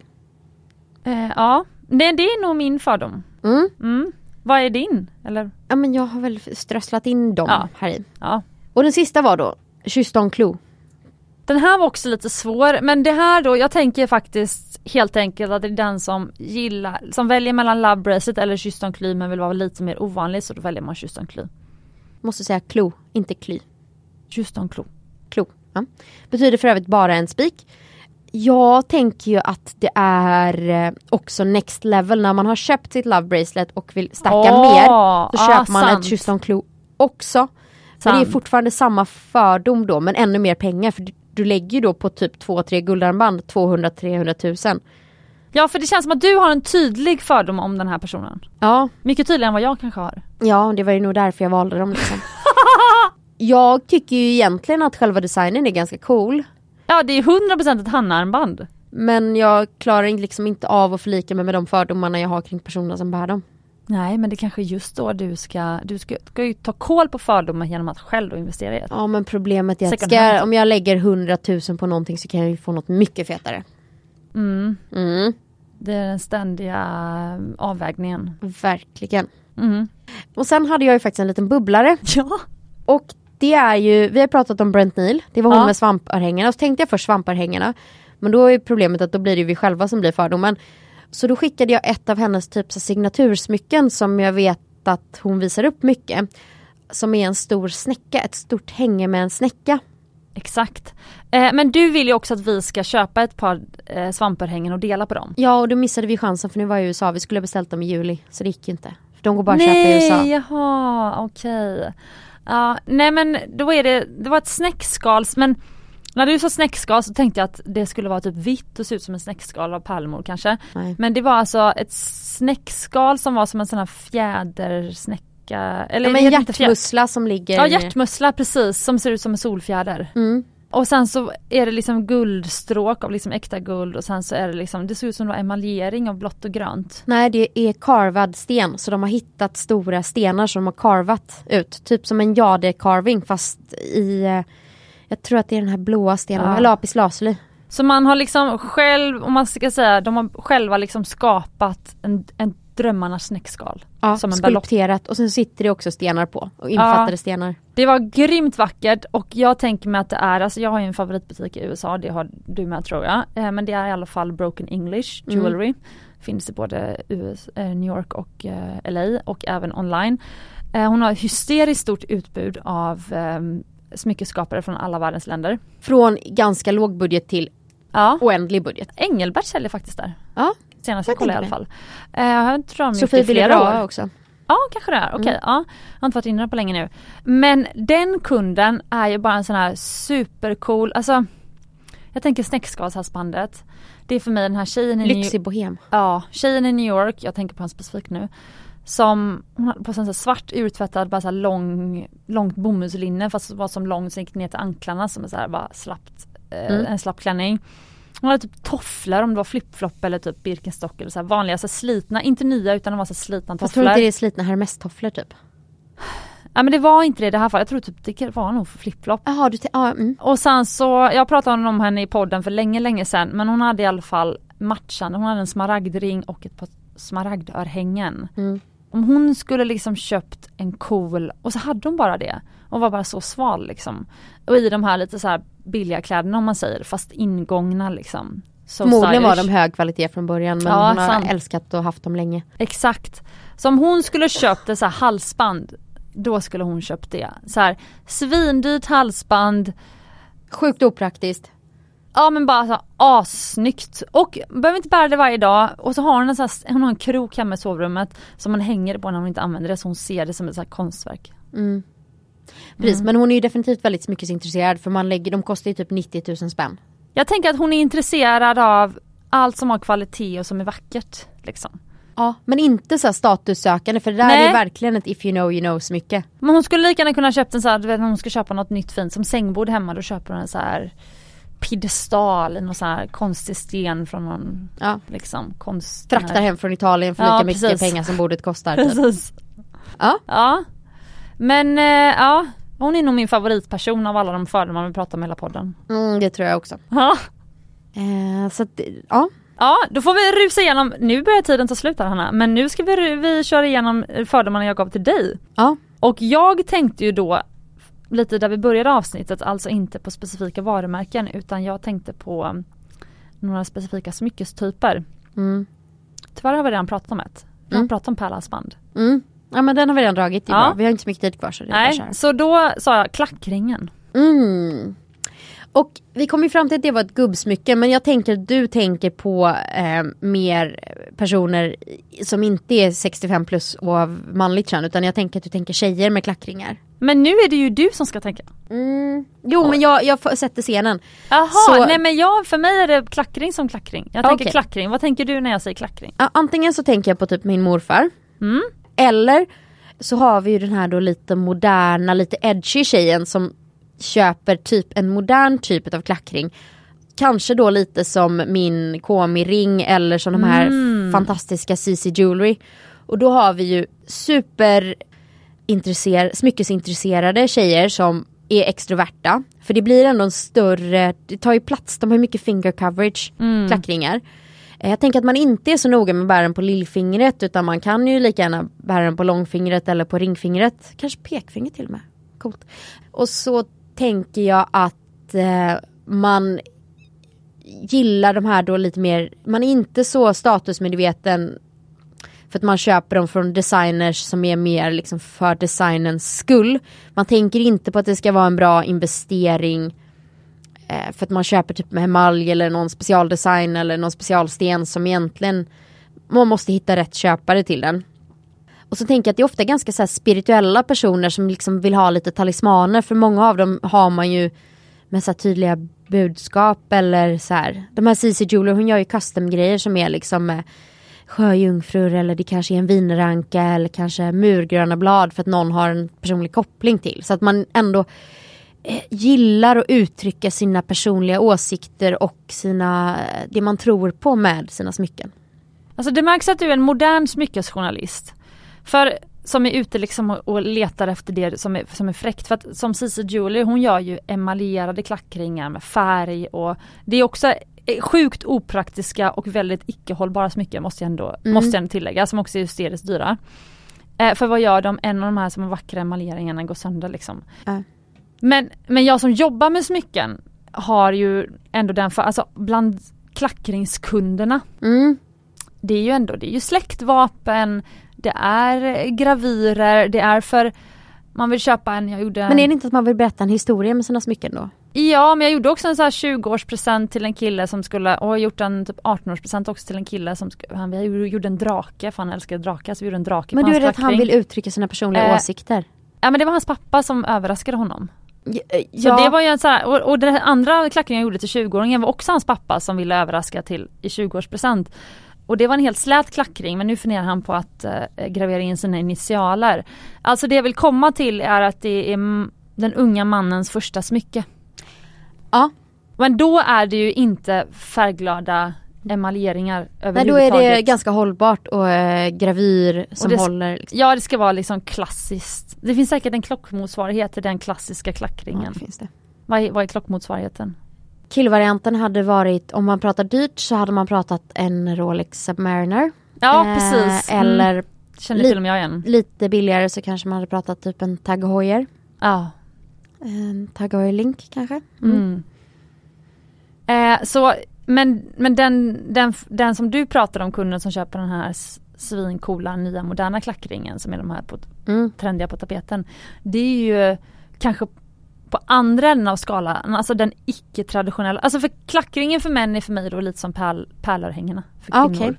Eh, ja, det, det är nog min fördom. Mm. Mm. Vad är din? Eller? Ja men jag har väl strösslat in dem Ja. här i. Ja. Och den sista var då Kysston Clou. Den här var också lite svår men det här då, jag tänker faktiskt helt enkelt att det är den som gillar, som väljer mellan Love Bracelet eller Kysston Kly men vill vara lite mer ovanlig så då väljer man Kysston Kly. Måste säga Clou, inte Kly. Kysston Klo. Klo. Ja. Betyder för övrigt bara en spik. Jag tänker ju att det är eh, också next level när man har köpt sitt love bracelet och vill stacka Åh, mer. Så ja, köper man sant. ett Kysston Klo också. Men det är Sant. fortfarande samma fördom då men ännu mer pengar för du, du lägger ju då på typ 2-3 guldarmband 200-300 tusen. Ja för det känns som att du har en tydlig fördom om den här personen. Ja, Mycket tydligare än vad jag kanske har. ja det var ju nog därför jag valde dem liksom. [laughs] jag tycker ju egentligen att själva designen är ganska cool. Ja det är 100% ett handarmband. Men jag klarar liksom inte av att förlika mig med de fördomarna jag har kring personerna som bär dem. Nej men det kanske är just då du ska, du ska, ska ju ta koll på fördomar genom att själv investera i ett. Ja men problemet är att ska, om jag lägger 100 000 på någonting så kan jag ju få något mycket fetare. Mm. Mm, Det är den ständiga avvägningen. verkligen. Mm. Och sen hade jag ju faktiskt en liten bubblare. Ja. Och det är ju, vi har pratat om Brent Neal, det var hon Ja. med svampörhängena. Så tänkte jag först svampörhängena. Men då är problemet att då blir det ju vi själva som blir fördomen. Så då skickade jag ett av hennes typ signatursmycken som jag vet att hon visar upp mycket. Som är en stor snäcka, ett stort hänge med en snäcka. Exakt. Eh, men du vill ju också att vi ska köpa ett par eh, svampörhängen och dela på dem. Ja och då missade vi chansen för nu var jag i USA, vi skulle ha beställt dem i juli. Så det gick ju inte. De går bara att köpa i USA. Nej, jaha, okej. Ja, nej men då är det, det var ett snäckskals men när du sa snäckskal så tänkte jag att det skulle vara typ vitt och se ut som en snäckskal av pärlemor kanske. Nej. Men det var alltså ett snäckskal som var som en sån här fjädersnäcka. Eller Ja, men hjärtmussla som ligger... Ja hjärtmussla precis som ser ut som en solfjäder. Mm. Och sen så är det liksom guldstråk av liksom äkta guld och sen så är det liksom, det ser ut som det var emaljering av blått och grönt. Nej det är karvad sten så de har hittat stora stenar som de har karvat ut. Typ som en jade carving fast i eh, Jag tror att det är den här blåa stenen, Ja. lapis lazuli. Så man har liksom själv, om man ska säga, de har själva liksom skapat en, en drömmarnas snäckskal. Ja, Som en skulpterat och sen sitter det också stenar på och infattade Ja. stenar. Det var grymt vackert och jag tänker mig att det är, alltså jag har ju en favoritbutik i USA, det har du med tror jag. Eh, men det är i alla fall Broken English Mm. Jewelry. Finns i både US, eh, New York och eh, LA och även online. Hon har hysteriskt stort utbud av eh, smyckeskapare från alla världens länder. Från ganska låg budget till Ja, oändlig budget. Engelbert säljer faktiskt där. Ja, Senast Jag jag kollade i alla fall. Eh, jag tror de Sofie år. också. Ja kanske det är, okej. Mm. Ja. Jag har inte varit inne där på länge nu. Men den kunden är ju bara en sån här supercool, alltså jag tänker snäckskalshalsbandet. Det är för mig den här tjejen i New Lyxig bohem. Ja, tjejen i New York, jag tänker på en specifik nu. Som, hon hade på sig en sån svart urtvättad, bara så lång, långt bomullslinne fast var som långt så gick ner till anklarna som en så här bara slappt, eh, Mm. en slapp klänning. Hon hade typ tofflor om det var flipflop eller typ Birkenstock eller så här vanliga så här slitna, inte nya utan de var så här slitna Fast tror du tofflor. inte det är slitna hermestofflor typ? Ja men det var inte det i det här fallet, jag tror typ det var nog flipflop. Jaha, du ja, mm. Och sen så, jag pratade om henne i podden för länge länge sedan men hon hade i alla fall matchande, hon hade en smaragdring och ett par smaragdörhängen. Mm. Om hon skulle liksom köpt en cool, och så hade hon bara det. Och var bara så sval liksom. Och i de här lite så här billiga kläderna om man säger, fast ingångna liksom. So Förmodligen var de hög kvalitet från början men Ja, hon har sant. älskat och haft dem länge. Exakt. Så om hon skulle köpt ett så halsband, då skulle hon köpt det. Så här, svindyrt halsband, Sjukt opraktiskt. ja men bara så här, assnyggt. Och behöver inte bära det varje dag. Och så har hon en, så här, hon har en krok hemma i sovrummet som man hänger på när hon inte använder det så hon ser det som ett så konstverk. Mm. Precis, Mm. men hon är ju definitivt väldigt smyckesintresserad för man lägger, de kostar ju typ 90 000 spänn. Jag tänker att hon är intresserad av allt som har kvalitet och som är vackert. Liksom. Ja, men inte så här statussökande för det där Nej. är verkligen ett if you know you know smycke. Men hon skulle lika gärna kunna köpt en så här, du vet när hon ska köpa något nytt fint som sängbord hemma då köper hon en så här piedestal i någon så här konstig sten från någon Ja. liksom konst. Fraktar hem från Italien för Ja, lika mycket precis. pengar som bordet kostar. [laughs] Typ. Precis. Ja. Ja. Men eh, ja, hon är nog min favoritperson av alla de fördomar vi pratar om hela podden. Mm, det tror jag också. Ja. Eh, så att, ja. Ja, då får vi rusa igenom, nu börjar tiden ta slut här Hanna, men nu ska vi, vi köra igenom fördomarna jag gav till dig. ja. Och jag tänkte ju då lite där vi började avsnittet, alltså inte på specifika varumärken utan jag tänkte på um, några specifika smyckestyper. Mm. Tyvärr har vi redan pratat om ett. Vi har Mm. pratat om pärlhalsband. Mm. Ja men den har vi redan dragit, Ja. Vi har inte så mycket tid kvar så Nej, så då sa jag klackringen. Mm. Och vi kom ju fram till att det var ett gubbsmycke men jag tänker att du tänker på eh, mer personer som inte är 65 plus och av manligt kön utan jag tänker att du tänker tjejer med klackringar. Men nu är det ju du som ska tänka. Mm. Jo men jag, jag sätter scenen. Jaha, Så- nej men jag, för mig är det klackring som klackring. Jag tänker Okej. klackring, vad tänker du när jag säger klackring? Ja, antingen så tänker jag på typ min morfar Mm. Eller så har vi ju den här då lite moderna, lite edgy tjejen som köper typ en modern typ av klackring. Kanske då lite som min Komi-ring eller som de här Mm. fantastiska CC Jewelry. Och då har vi ju super intresser- smyckesintresserade tjejer som är extroverta. För det blir ändå en större, det tar ju plats, de har ju mycket finger coverage, Mm. klackringar. Eh, jag tänker att man inte är så noga med att bära den på lillfingret utan man kan ju lika gärna bära den på långfingret eller på ringfingret. Kanske pekfingret till och med. Coolt. Och så tänker jag att eh, man gillar de här då lite mer, man är inte så statusmedveten för att man köper dem från designers som är mer liksom för designens skull. Man tänker inte på att det ska vara en bra investering Eh, för att man köper typ med emalj eller någon specialdesign eller någon specialsten som egentligen man måste hitta rätt köpare till den. Och så tänker jag att det är ofta ganska så här spirituella personer som liksom vill ha lite talismaner för många av dem har man ju med så här tydliga budskap eller så här. De här CC Jeweler hon gör ju custom-grejer som är liksom med sjöjungfrur eller det kanske är en vinranka eller kanske murgröna blad för att någon har en personlig koppling till. Så att man ändå gillar att uttrycka sina personliga åsikter och sina, eh, det man tror på med sina smycken. Alltså det märks att du är en modern smyckesjournalist. För som är ute liksom och, letar efter det som är, som är fräckt. För att som Cici Julie hon gör ju emaljerade klackringar med färg och det är också eh, sjukt opraktiska och väldigt icke hållbara smycken måste jag ändå, Mm. måste jag ändå tillägga som också är hysteriskt dyra. Eh, för vad gör de? En av de här som är vackra emaljeringarna går sönder liksom. Ja. Men, men jag som jobbar med smycken har ju ändå den för, alltså bland klackringskunderna Mm. det är ju ändå, det är ju släktvapen, det är gravyrer, det är för man vill köpa en, jag gjorde Men är det inte att man vill berätta en historia med sina smycken då? Ja men jag gjorde också en så här 20-årspresent till en kille som skulle, och jag gjort en typ 18-årspresent också till en kille som, han, vi gjorde en drake för han älskar drakar så vi gjorde en drake Men på du är det att han vill uttrycka sina personliga Eh, åsikter? Ja men det var hans pappa som överraskade honom. Ja, Så det var ju en så här, och, och den andra klackringen jag gjorde till 20-åringen var också hans pappa som ville överraska till i 20-årspresent. Och det var en helt slät klackring men nu funderar han på att eh, gravera in sina initialer. Alltså det jag vill komma till är att det är den unga mannens första smycke. Ja. Men då är det ju inte färgglada emaljeringar Nej då är det ganska hållbart och äh, gravyr som det, håller. Liksom. Ja det ska vara liksom klassiskt. Det finns säkert en klockmotsvarighet till den klassiska klackringen. Ja, finns det. Vad är, vad är klockmotsvarigheten? Killvarianten hade varit, om man pratar dyrt så hade man pratat en Rolex Submariner. Ja eh, precis. Mm. Eller Känner till och med jag igen. Lite billigare så kanske man hade pratat typ en Tag Heuer. Ja. En Tag Heuer Link kanske. Mm. Mm. Eh, så men, men den, den, den som du pratar om, kunden som köper den här svincoola nya moderna klackringen som är de här på, mm. trendiga på tapeten. Det är ju kanske på andra änden av skalan, alltså den icke-traditionella. Alltså för klackringen för män är för mig då lite som pärl, pärlörhängena för ah, kvinnor. Okay.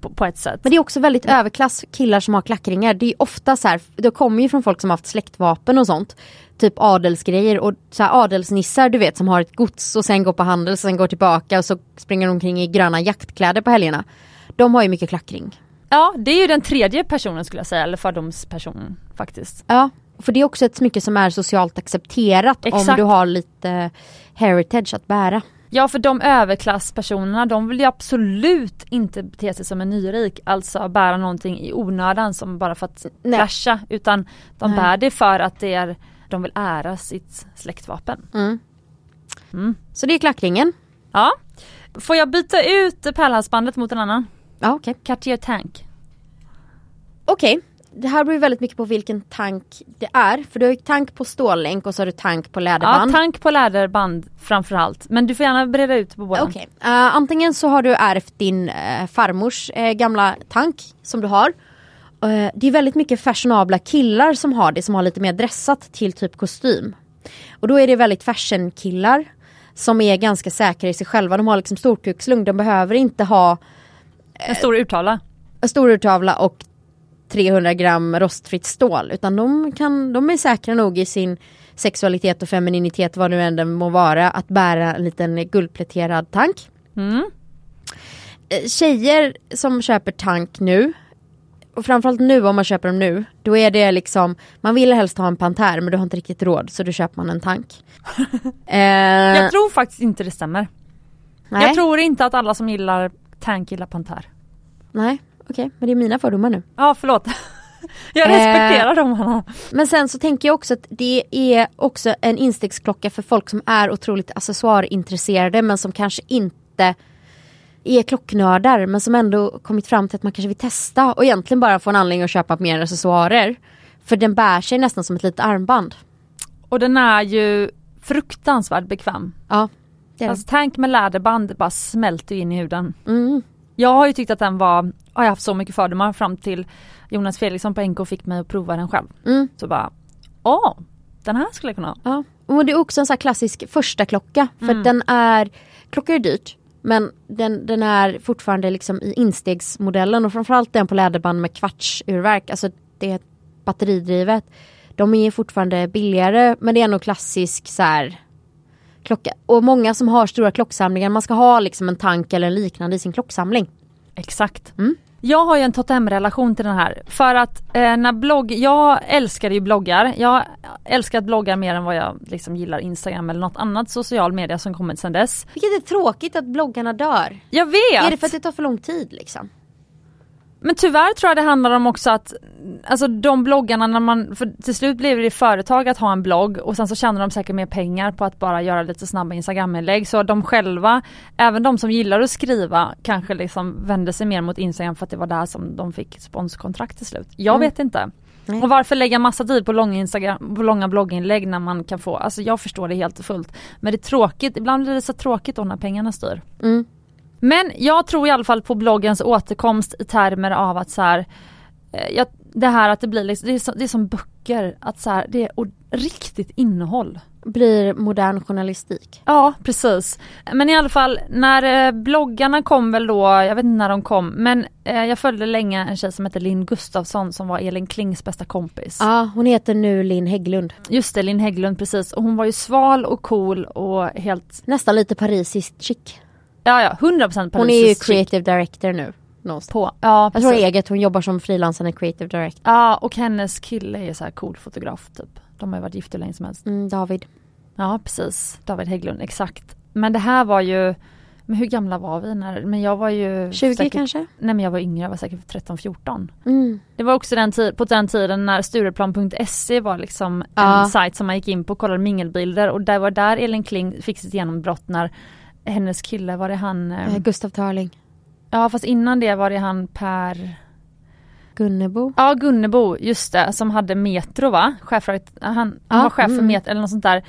På, på, ett sätt. Men det är också väldigt ja. överklass killar som har klackringar. Det är ofta så här, det kommer ju från folk som har haft släktvapen och sånt. Typ adelsgrejer och så här adelsnissar du vet som har ett gods och sen går på handel och sen går tillbaka och så springer de omkring i gröna jaktkläder på helgerna. De har ju mycket klackring. Ja det är ju den tredje personen skulle jag säga, eller fördomspersonen faktiskt. Ja, för det är också ett smycke som är socialt accepterat Exakt. om du har lite heritage att bära. Ja för de överklasspersonerna de vill ju absolut inte bete sig som en nyrik, alltså bära någonting i onödan som bara för att flasha utan de Nej. bär det för att det är, de vill ära sitt släktvapen. Mm. Mm. Så det är klackringen. Ja. Får jag byta ut pärlhalsbandet mot en annan? Ja okej. Okay. Cartier Tank. Okej. Okay det här beror väldigt mycket på vilken tank det är. För du har ju tank på stållänk och så har du tank på läderband. Ja, tank på läderband framförallt. Men du får gärna breda ut på båda. Okay. Uh, eh, antingen så har du ärvt din uh, farmors uh, gamla tank som du har. det är väldigt mycket fashionabla killar som har det som har lite mer dressat till typ kostym. Och då är det väldigt fashion killar som är ganska säkra i sig själva. De har liksom storkukslugn. De behöver inte ha en stor urtavla. En stor urtavla och 300 gram rostfritt stål utan de, kan, de är säkra nog i sin sexualitet och femininitet vad nu än den må vara att bära en liten guldpläterad tank. Mm. Eh, tjejer som köper tank nu och framförallt nu om man köper dem nu då är det liksom man vill helst ha en Panther men du har inte riktigt råd så då köper man en tank. [laughs] eh, jag tror faktiskt inte det stämmer. Nej. Jag tror inte att alla som gillar tank gillar Panther. Nej okej, okay, men det är mina fördomar nu. Ja, förlåt. [laughs] Jag respekterar eh, dem. Men sen så tänker jag också att det är också en instegsklocka för folk som är otroligt accessoarintresserade men som kanske inte är klocknördar men som ändå kommit fram till att man kanske vill testa och egentligen bara få en anledning att köpa mer accessoarer. För den bär sig nästan som ett litet armband. Och den är ju fruktansvärt bekväm. Ja. Det alltså tank med läderband bara smälter in i huden. Mm. Jag har ju tyckt att den var, har jag haft så mycket fördomar fram till Jonas Felixson på NK fick mig att prova den själv. Mm. Så bara, åh, den här skulle jag kunna ha. Ja. Och det är också en sån klassisk första klocka för mm. den är, klocka är dyrt men den, den är fortfarande liksom i instegsmodellen och framförallt den på läderband med kvartsurverk, alltså det är batteridrivet. De är fortfarande billigare men det är nog klassisk så här, klocka. Och många som har stora klocksamlingar, man ska ha liksom en tank eller liknande i sin klocksamling. Exakt. Mm. Jag har ju en totemrelation till den här för att eh, när blogg, jag älskar ju bloggar. Jag älskar bloggar mer än vad jag liksom gillar Instagram eller något annat social media som kommit sedan dess. Vilket är tråkigt att bloggarna dör. Jag vet! Är det för att det tar för lång tid liksom? Men tyvärr tror jag det handlar om också att Alltså de bloggarna när man, för till slut blev det företag att ha en blogg och sen så tjänar de säkert mer pengar på att bara göra lite snabba instagraminlägg så de själva, även de som gillar att skriva kanske liksom vände sig mer mot instagram för att det var där som de fick sponskontrakt till slut. Jag mm. vet inte. Nej. Och varför lägga massa tid på långa, Instagram, på långa blogginlägg när man kan få, alltså jag förstår det helt och fullt. Men det är tråkigt, ibland blir det så tråkigt då när pengarna styr. Mm. Men jag tror i alla fall på bloggens återkomst i termer av att så här, eh, jag, det här att det blir liksom, det är, så, det är som böcker, att så här, det är riktigt innehåll. Blir modern journalistik. Ja precis. Men i alla fall när eh, bloggarna kom väl då, jag vet inte när de kom, men eh, jag följde länge en tjej som heter Linn Gustafsson som var Elin Klings bästa kompis. Ja hon heter nu Linn Hägglund. Just det, Linn Hägglund precis. Och hon var ju sval och cool och helt... Nästan lite parisiskt chic. Ja ja, 100% Hon är ju creative director nu. Någonstans. På, ja, jag tror eget, hon jobbar som frilansande creative director. Ja och hennes kille är så här cool fotograf typ. De har ju varit gifta hur länge som helst. Mm, David. Ja precis, David Hägglund, exakt. Men det här var ju Men hur gamla var vi när, men jag var ju 20 säkert, kanske? Nej men jag var yngre, jag var säkert 13-14. Mm. Det var också den på den tiden när Stureplan.se var liksom Ja. en sajt som man gick in på och kollade mingelbilder och det var där Elin Kling fick sitt genombrott när hennes kille, var det han? eh, Eh, Gustav Törling. Ja fast innan det var det han Per Gunnebo. Ja Gunnebo, just det, som hade Metro va? Chef för, han, han var chef för mm. Metro eller något sånt där.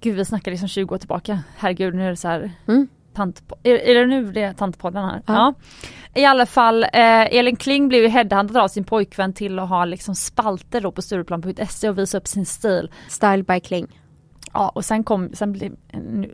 Gud vi snackar liksom 20 år tillbaka. Herregud nu är det så här Mm. är, är det nu det är tantpodden här? Ja. Ja. I alla fall, eh, Elin Kling blev ju headhuntad av sin pojkvän till att ha liksom spalter då på Stureplan.se och visa upp sin stil. Style by Kling. Ja och sen kom, sen blev,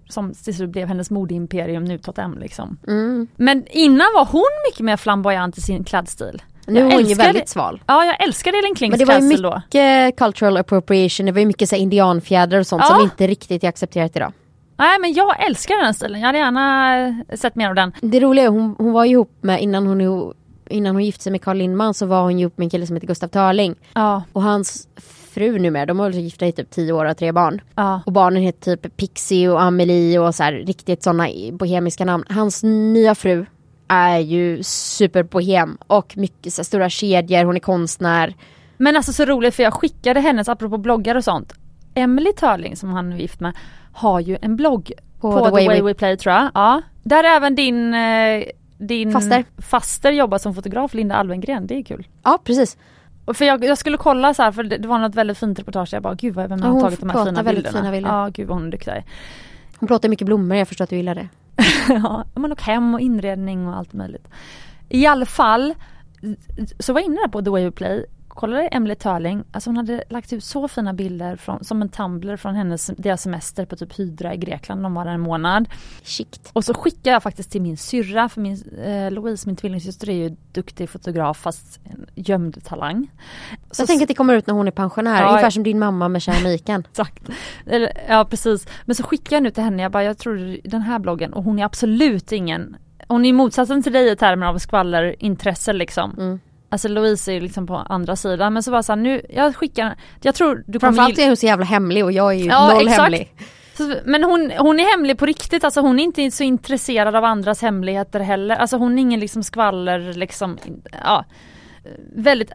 som till slut blev hennes modeimperium nu M liksom. Mm. Men innan var hon mycket mer flamboyant i sin klädstil. Nu Jag är hon ju väldigt sval. Ja jag älskade Elin Klings Men det var ju klädstil då. mycket cultural appropriation, det var ju mycket så indianfjädrar och sånt Ja. som inte riktigt är accepterat idag. Nej men jag älskar den stilen, jag hade gärna sett mer av den. Det roliga är hon, hon var ihop med, innan hon, innan hon gifte sig med Carl Lindman så var hon ju ihop med en kille som heter Gustav Törling. Ja, Och hans fru numera, de har varit gifta i typ 10 år och har tre barn. ja. Och barnen heter typ Pixie och Amelie och så här riktigt sådana bohemiska namn. Hans nya fru är ju superbohem och mycket så här, stora kedjor, hon är konstnär. Men alltså så roligt för jag skickade hennes, apropå bloggar och sånt. Emily Törling som han är gift med har ju en blogg på, The Way, We Play tror jag. Ja. Där även din, eh, din Faster. faster jobbar som fotograf, Linda Alvengren, det är kul. Ja precis. För jag, jag skulle kolla så här för det, det var något väldigt fint reportage, jag bara gud vad vem Ja, har hon tagit de här fina bilderna. fina bilder. Ja gud vad hon är duktig. Hon plåtar mycket blommor, jag förstår att du gillar det. [laughs] ja, men och hem och inredning och allt möjligt. I alla fall så var jag inne där på The Way We Play, kollade Emily Törling, alltså hon hade lagt ut så fina bilder från, som en Tumblr från hennes, deras semester på typ Hydra i Grekland, de var där en månad. Chict. Och så skickade jag faktiskt till min syrra, för min, eh, Louise, min tvillingsyster, är ju duktig fotograf fast en gömd talang. Så Jag tänker att det kommer ut när hon är pensionär, Ja, ungefär som din mamma med keramiken. [laughs] Exakt. Ja precis. Men så skickade jag nu till henne, jag bara jag tror den här bloggen och hon är absolut ingen Hon är motsatsen till dig i termer av skvallerintresse liksom. Mm. Alltså Louise är ju liksom på andra sidan men så var så här, nu, jag skickar, jag tror du kommer Framförallt är hon så jävla hemlig och jag är ju Ja, noll exakt. hemlig. Men hon, hon är hemlig på riktigt, alltså hon är inte så intresserad av andras hemligheter heller. Alltså hon är ingen liksom skvaller liksom, ja. Väldigt,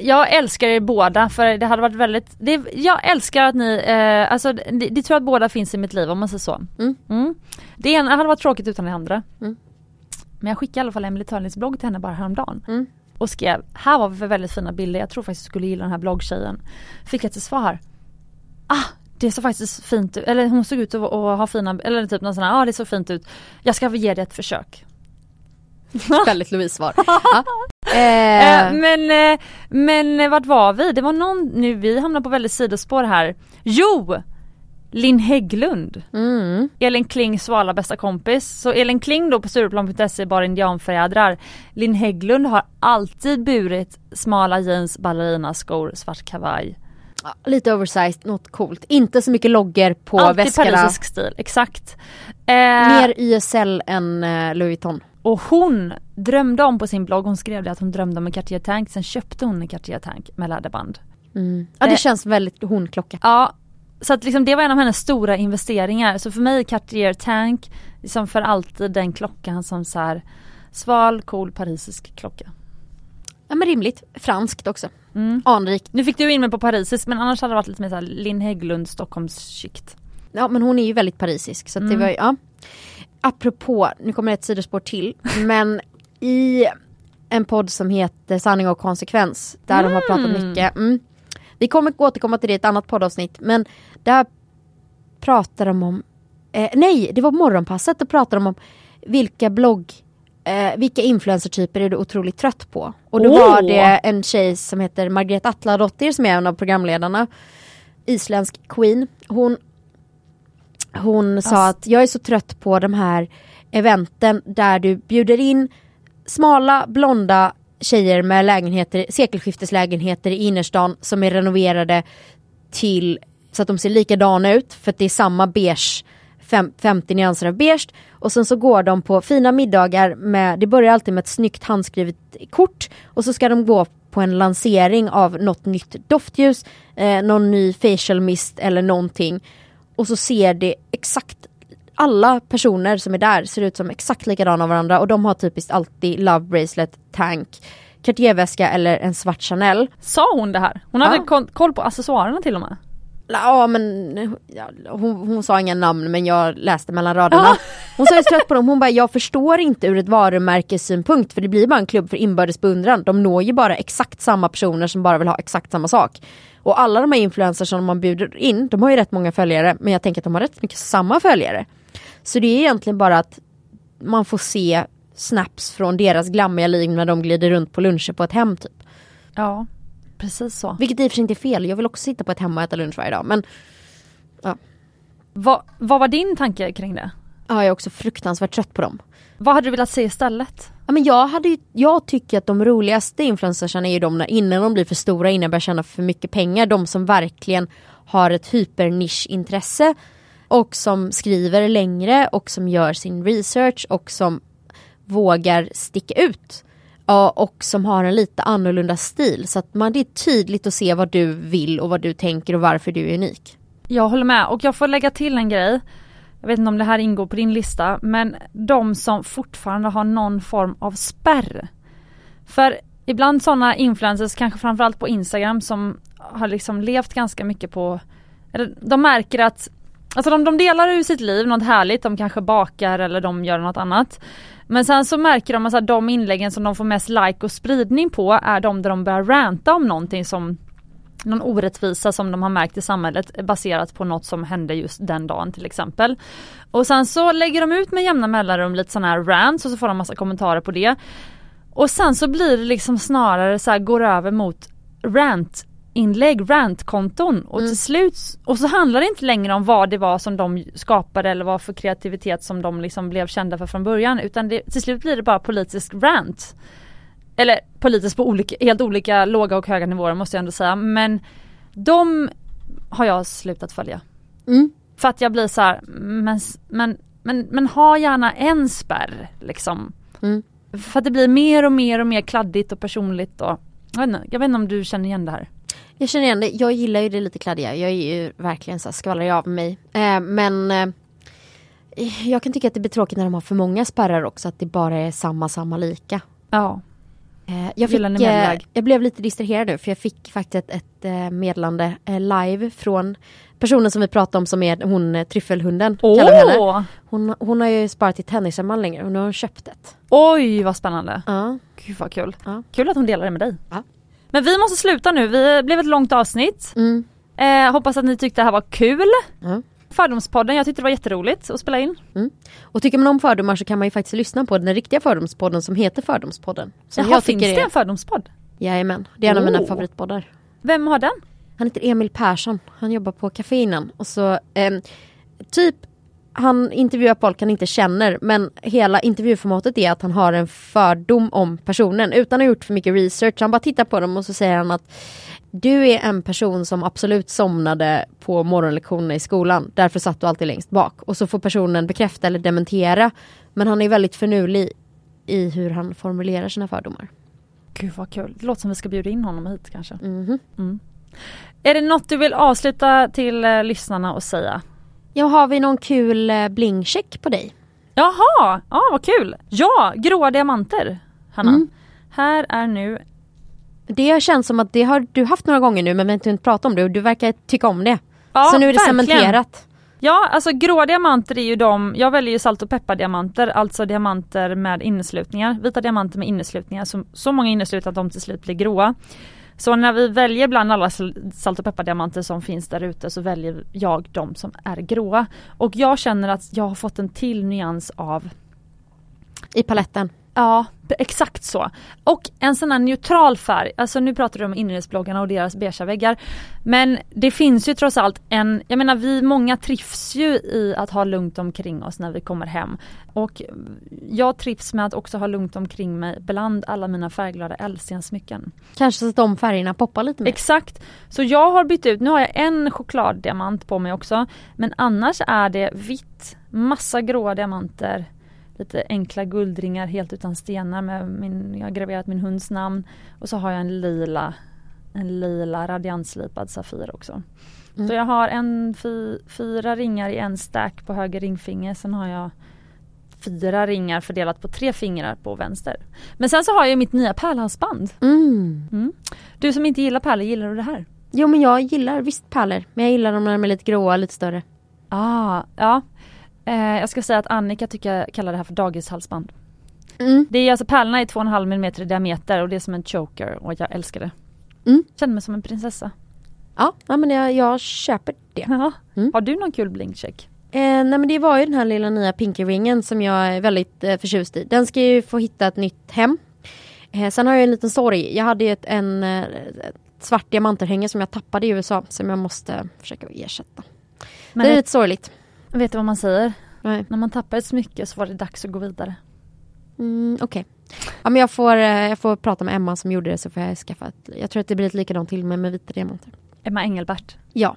jag älskar er båda för det hade varit väldigt, det, jag älskar att ni, eh, alltså det, det tror jag att båda finns i mitt liv om man säger så. Mm. Det ena hade varit tråkigt utan det andra. Mm. Men jag skickade i alla fall Emelie Törnings blogg till henne bara häromdagen. Mm. Och skrev, här var vi väldigt fina bilder, jag tror faktiskt du skulle gilla den här bloggtjejen. Fick jag ett svar. Ah, det såg faktiskt fint ut, eller hon såg ut att att ha fina, eller typ någon sån här, ja ah, det såg fint ut. Jag ska ge det ett försök. [laughs] Väldigt Louise-svar. [laughs] ja. eh, Eh, men, eh, men eh, vart var vi? Det var någon, nu vi hamnar på väldigt sidospår här. Jo! Linn Hägglund. mm. Elin Klings svala bästa kompis. Så Elin Kling då på Stureplan.se bar indianfjädrar. Linn Hägglund har alltid burit smala jeans, ballerinaskor, svart kavaj. Ja, lite oversized, något coolt. Inte så mycket loggor på alltid väskorna. parisisk stil, exakt. Eh, Mer YSL än eh, Louis Vuitton. Och hon drömde om på sin blogg, hon skrev det att hon drömde om en Cartier Tank, sen köpte hon en Cartier Tank med läderband. Mm. Ja det Eh. känns väldigt hon-klocka. Ja, så att liksom det var en av hennes stora investeringar. Så för mig Cartier Tank, liksom för alltid den klockan som så här sval, cool parisisk klocka. Ja men rimligt. Franskt också. Mm. Anrikt. Nu fick du in mig på parisisk men annars hade det varit lite mer såhär Linn Hägglund Stockholmsskikt. Ja men hon är ju väldigt parisisk så att det Mm. var ju, ja. Apropå, nu kommer ett sidospår till, [laughs] men i en podd som heter Sanning och konsekvens, där de har pratat Mm. mycket. Mm. Vi kommer återkomma till det i ett annat poddavsnitt, men där pratar de om, eh, nej det var morgonpasset, då pratar de om vilka blogg, eh, vilka influencertyper är du otroligt trött på? Och då Åh! var det en tjej som heter Margret Atladottir som är en av programledarna, isländsk queen. Hon hon sa Ass- att jag är så trött på de här eventen där du bjuder in smala blonda tjejer med lägenheter, sekelskifteslägenheter i innerstan som är renoverade till så att de ser likadana ut för att det är samma beige fem, 50 nyanser av beige. Och sen så går de på fina middagar med, det börjar alltid med ett snyggt handskrivet kort och så ska de gå på en lansering av något nytt doftljus, eh, någon ny facial mist eller någonting. Och så ser det exakt alla personer som är där ser ut som exakt likadana av varandra och de har typiskt alltid love bracelet, tank, Cartierväska eller en svart Chanel. Sa hon det här? Hon hade ja. koll på accessoarerna till och med? Ja men ja, hon, hon, sa inga namn men jag läste mellan raderna. Hon sa jag trött på dem, hon bara jag förstår inte ur ett varumärkessynpunkt för det blir bara en klubb för inbördes beundran. De når ju bara exakt samma personer som bara vill ha exakt samma sak. Och alla de här influencers som man bjuder in, de har ju rätt många följare men jag tänker att de har rätt mycket samma följare. Så det är egentligen bara att man får se snaps från deras glammiga liv när de glider runt på luncher på ett hem typ. Ja, precis så. Vilket i och för sig inte är fel, jag vill också sitta på ett hem och äta lunch varje dag men ja. Va, vad var din tanke kring det? Ja, jag är också fruktansvärt trött på dem. Vad hade du velat se istället? Ja, men jag, hade ju, jag tycker att de roligaste influencersarna är ju de när, innan de blir för stora, innan de börjar tjäna för mycket pengar. De som verkligen har ett hypernischintresse och som skriver längre och som gör sin research och som vågar sticka ut. och som har en lite annorlunda stil så att man, det är tydligt att se vad du vill och vad du tänker och varför du är unik. Jag håller med och jag får lägga till en grej. Jag vet inte om det här ingår på din lista men de som fortfarande har någon form av spärr. För ibland sådana influencers, kanske framförallt på Instagram som har liksom levt ganska mycket på, eller de märker att Alltså de, de delar ur sitt liv, något härligt, de kanske bakar eller de gör något annat. Men sen så märker de att de inläggen som de får mest like och spridning på är de där de börjar ranta om någonting som någon orättvisa som de har märkt i samhället baserat på något som hände just den dagen till exempel. Och sen så lägger de ut med jämna mellanrum lite sådana här rants och så får de massa kommentarer på det. Och sen så blir det liksom snarare så här, går över mot rant inlägg, rantkonton och mm. till slut och så handlar det inte längre om vad det var som de skapade eller vad för kreativitet som de liksom blev kända för från början utan det, till slut blir det bara politisk rant. Eller politiskt på olika, helt olika låga och höga nivåer måste jag ändå säga men de har jag slutat följa. Mm. För att jag blir så här, men, men, men, men ha gärna en spärr liksom. Mm. För att det blir mer och mer och mer kladdigt och personligt och jag vet, inte, jag vet inte om du känner igen det här? Jag känner igen det. Jag gillar ju det lite kladdiga. Jag är ju verkligen så skvallrar av mig. Eh, men eh, jag kan tycka att det blir tråkigt när de har för många spärrar också. Att det bara är samma, samma lika. Ja. Eh, jag, fick, eh, jag blev lite distraherad nu för jag fick faktiskt ett, ett eh, meddelande eh, live från personen som vi pratade om som är hon tryffelhunden. Oh. Hon, hon har ju sparat till tennisemman längre och nu har hon köpt ett. Oj vad spännande. Ja. Gud vad kul. Ja. Kul att hon delar det med dig. Ja. Men vi måste sluta nu, vi blev ett långt avsnitt. Mm. Eh, hoppas att ni tyckte det här var kul. Mm. Fördomspodden, jag tyckte det var jätteroligt att spela in. Mm. Och tycker man om fördomar så kan man ju faktiskt lyssna på den riktiga fördomspodden som heter Fördomspodden. Som Jaha, jag finns det en fördomspodd? Jajamän, det är en oh. av mina favoritpoddar. Vem har den? Han heter Emil Persson, han jobbar på Caféinen och så eh, typ han intervjuar folk han inte känner men hela intervjuformatet är att han har en fördom om personen utan att ha gjort för mycket research. Han bara tittar på dem och så säger han att du är en person som absolut somnade på morgonlektionerna i skolan. Därför satt du alltid längst bak. Och så får personen bekräfta eller dementera. Men han är väldigt förnulig i hur han formulerar sina fördomar. Gud vad kul. Det låter som vi ska bjuda in honom hit kanske. Mm. Mm. Är det något du vill avsluta till eh, lyssnarna och säga? Ja, har vi någon kul eh, blingcheck på dig? Jaha, ja vad kul! Ja, gråa diamanter Hanna. Mm. Här är nu Det känns som att det har du haft några gånger nu men vi har inte pratat om det och du verkar tycka om det. Ja, Så nu är det verkligen. cementerat. Ja, alltså gråa diamanter är ju de, jag väljer ju salt och peppardiamanter, alltså diamanter med inneslutningar, vita diamanter med inneslutningar, så, så många inneslutningar att de till slut blir gråa. Så när vi väljer bland alla salt och peppardiamanter som finns där ute så väljer jag de som är gråa. Och jag känner att jag har fått en till nyans av I paletten? Ja, exakt så. Och en sån här neutral färg, alltså nu pratar du om inredningsbloggarna och deras beiga väggar. Men det finns ju trots allt en, jag menar vi många trivs ju i att ha lugnt omkring oss när vi kommer hem. Och jag trivs med att också ha lugnt omkring mig bland alla mina färgglada ädelstensmycken. Kanske så att de färgerna poppar lite mer? Exakt! Så jag har bytt ut, nu har jag en chokladdiamant på mig också. Men annars är det vitt, massa gråa diamanter lite enkla guldringar helt utan stenar med min, jag har graverat min hunds namn och så har jag en lila en lila radiantslipad Safir också. Mm. Så jag har en fy, fyra ringar i en stack på höger ringfinger. Sen har jag fyra ringar fördelat på tre fingrar på vänster. Men sen så har jag mitt nya pärlhalsband. Mm. Mm. Du som inte gillar pärlor, gillar du det här? Jo men jag gillar visst pärlor. Men jag gillar dem när de är lite gråa, lite större. Ah, ja. Eh, jag ska säga att Annika tycker kallar det här för dagishalsband. Mm. Det är alltså pärlorna är 2,5 mm i diameter och det är som en choker och jag älskar det. Mm. Känner mig som en prinsessa. Ja, ja men jag, jag köper det. Mm. Har du någon kul blinkcheck? Eh, nej men det var ju den här lilla nya Pinky-ringen som jag är väldigt eh, förtjust i. Den ska ju få hitta ett nytt hem. Eh, sen har jag en liten sorg. Jag hade ju ett, en, eh, ett svart diamantörhänge som jag tappade i USA som jag måste försöka ersätta. Men det är vet, lite sorgligt. Vet du vad man säger? Nej. När man tappar ett smycke så var det dags att gå vidare. Mm, Okej. Ja men jag får, eh, jag får prata med Emma som gjorde det så får jag skaffa ett, Jag tror att det blir ett likadant till med, med vita diamanter. Emma Engelbert. Ja.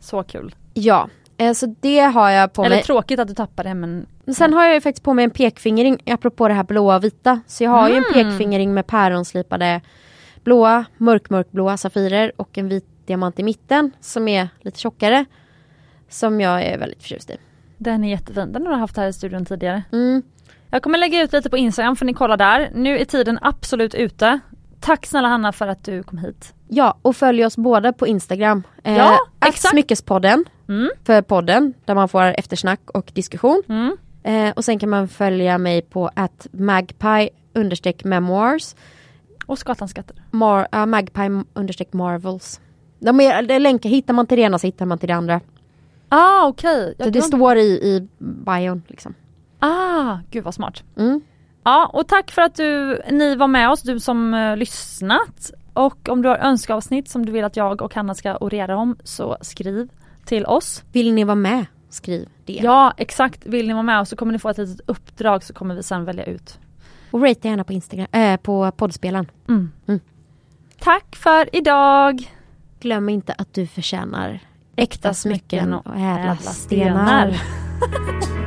Så kul. Ja. Eh, så det har jag på Eller mig. tråkigt att du tappade det men Men Sen har jag ju faktiskt på mig en pekfingering apropå det här blåa och vita. Så jag har ju en Mm. pekfingering med päronslipade blåa, mörk mörkblåa safirer och en vit diamant i mitten som är lite tjockare. Som jag är väldigt förtjust i. den är jättefin. Den har du haft här i studion tidigare. Mm. Jag kommer lägga ut lite på Instagram får ni kolla där. Nu är tiden absolut ute. Tack snälla Hanna för att du kom hit. Ja, och följ oss båda på Instagram. Eh, Ja, exakt. Smyckespodden Mm. för podden där man får eftersnack och diskussion. Mm. Eh, och sen kan man följa mig på att magpie understreck memoirs. Och Skatans skatter. Mar, uh, magpie understreck marvels. De är länkar, hittar man till det ena så hittar man till det andra. Ah okej. Så Jag det står i, i bion liksom. Ah, gud vad smart. Mm. Ja och tack för att du, ni var med oss, du som uh, lyssnat. Och om du har önskeavsnitt som du vill att jag och Hanna ska orera om så skriv till oss. Vill ni vara med? Skriv det. Ja exakt, vill ni vara med så kommer ni få ett litet uppdrag så kommer vi sen välja ut. Och rate gärna på Instagram, äh, på poddspelaren. Mm. Mm. Tack för idag! Glöm inte att du förtjänar Äkta smycken och ädla, stenar. [laughs]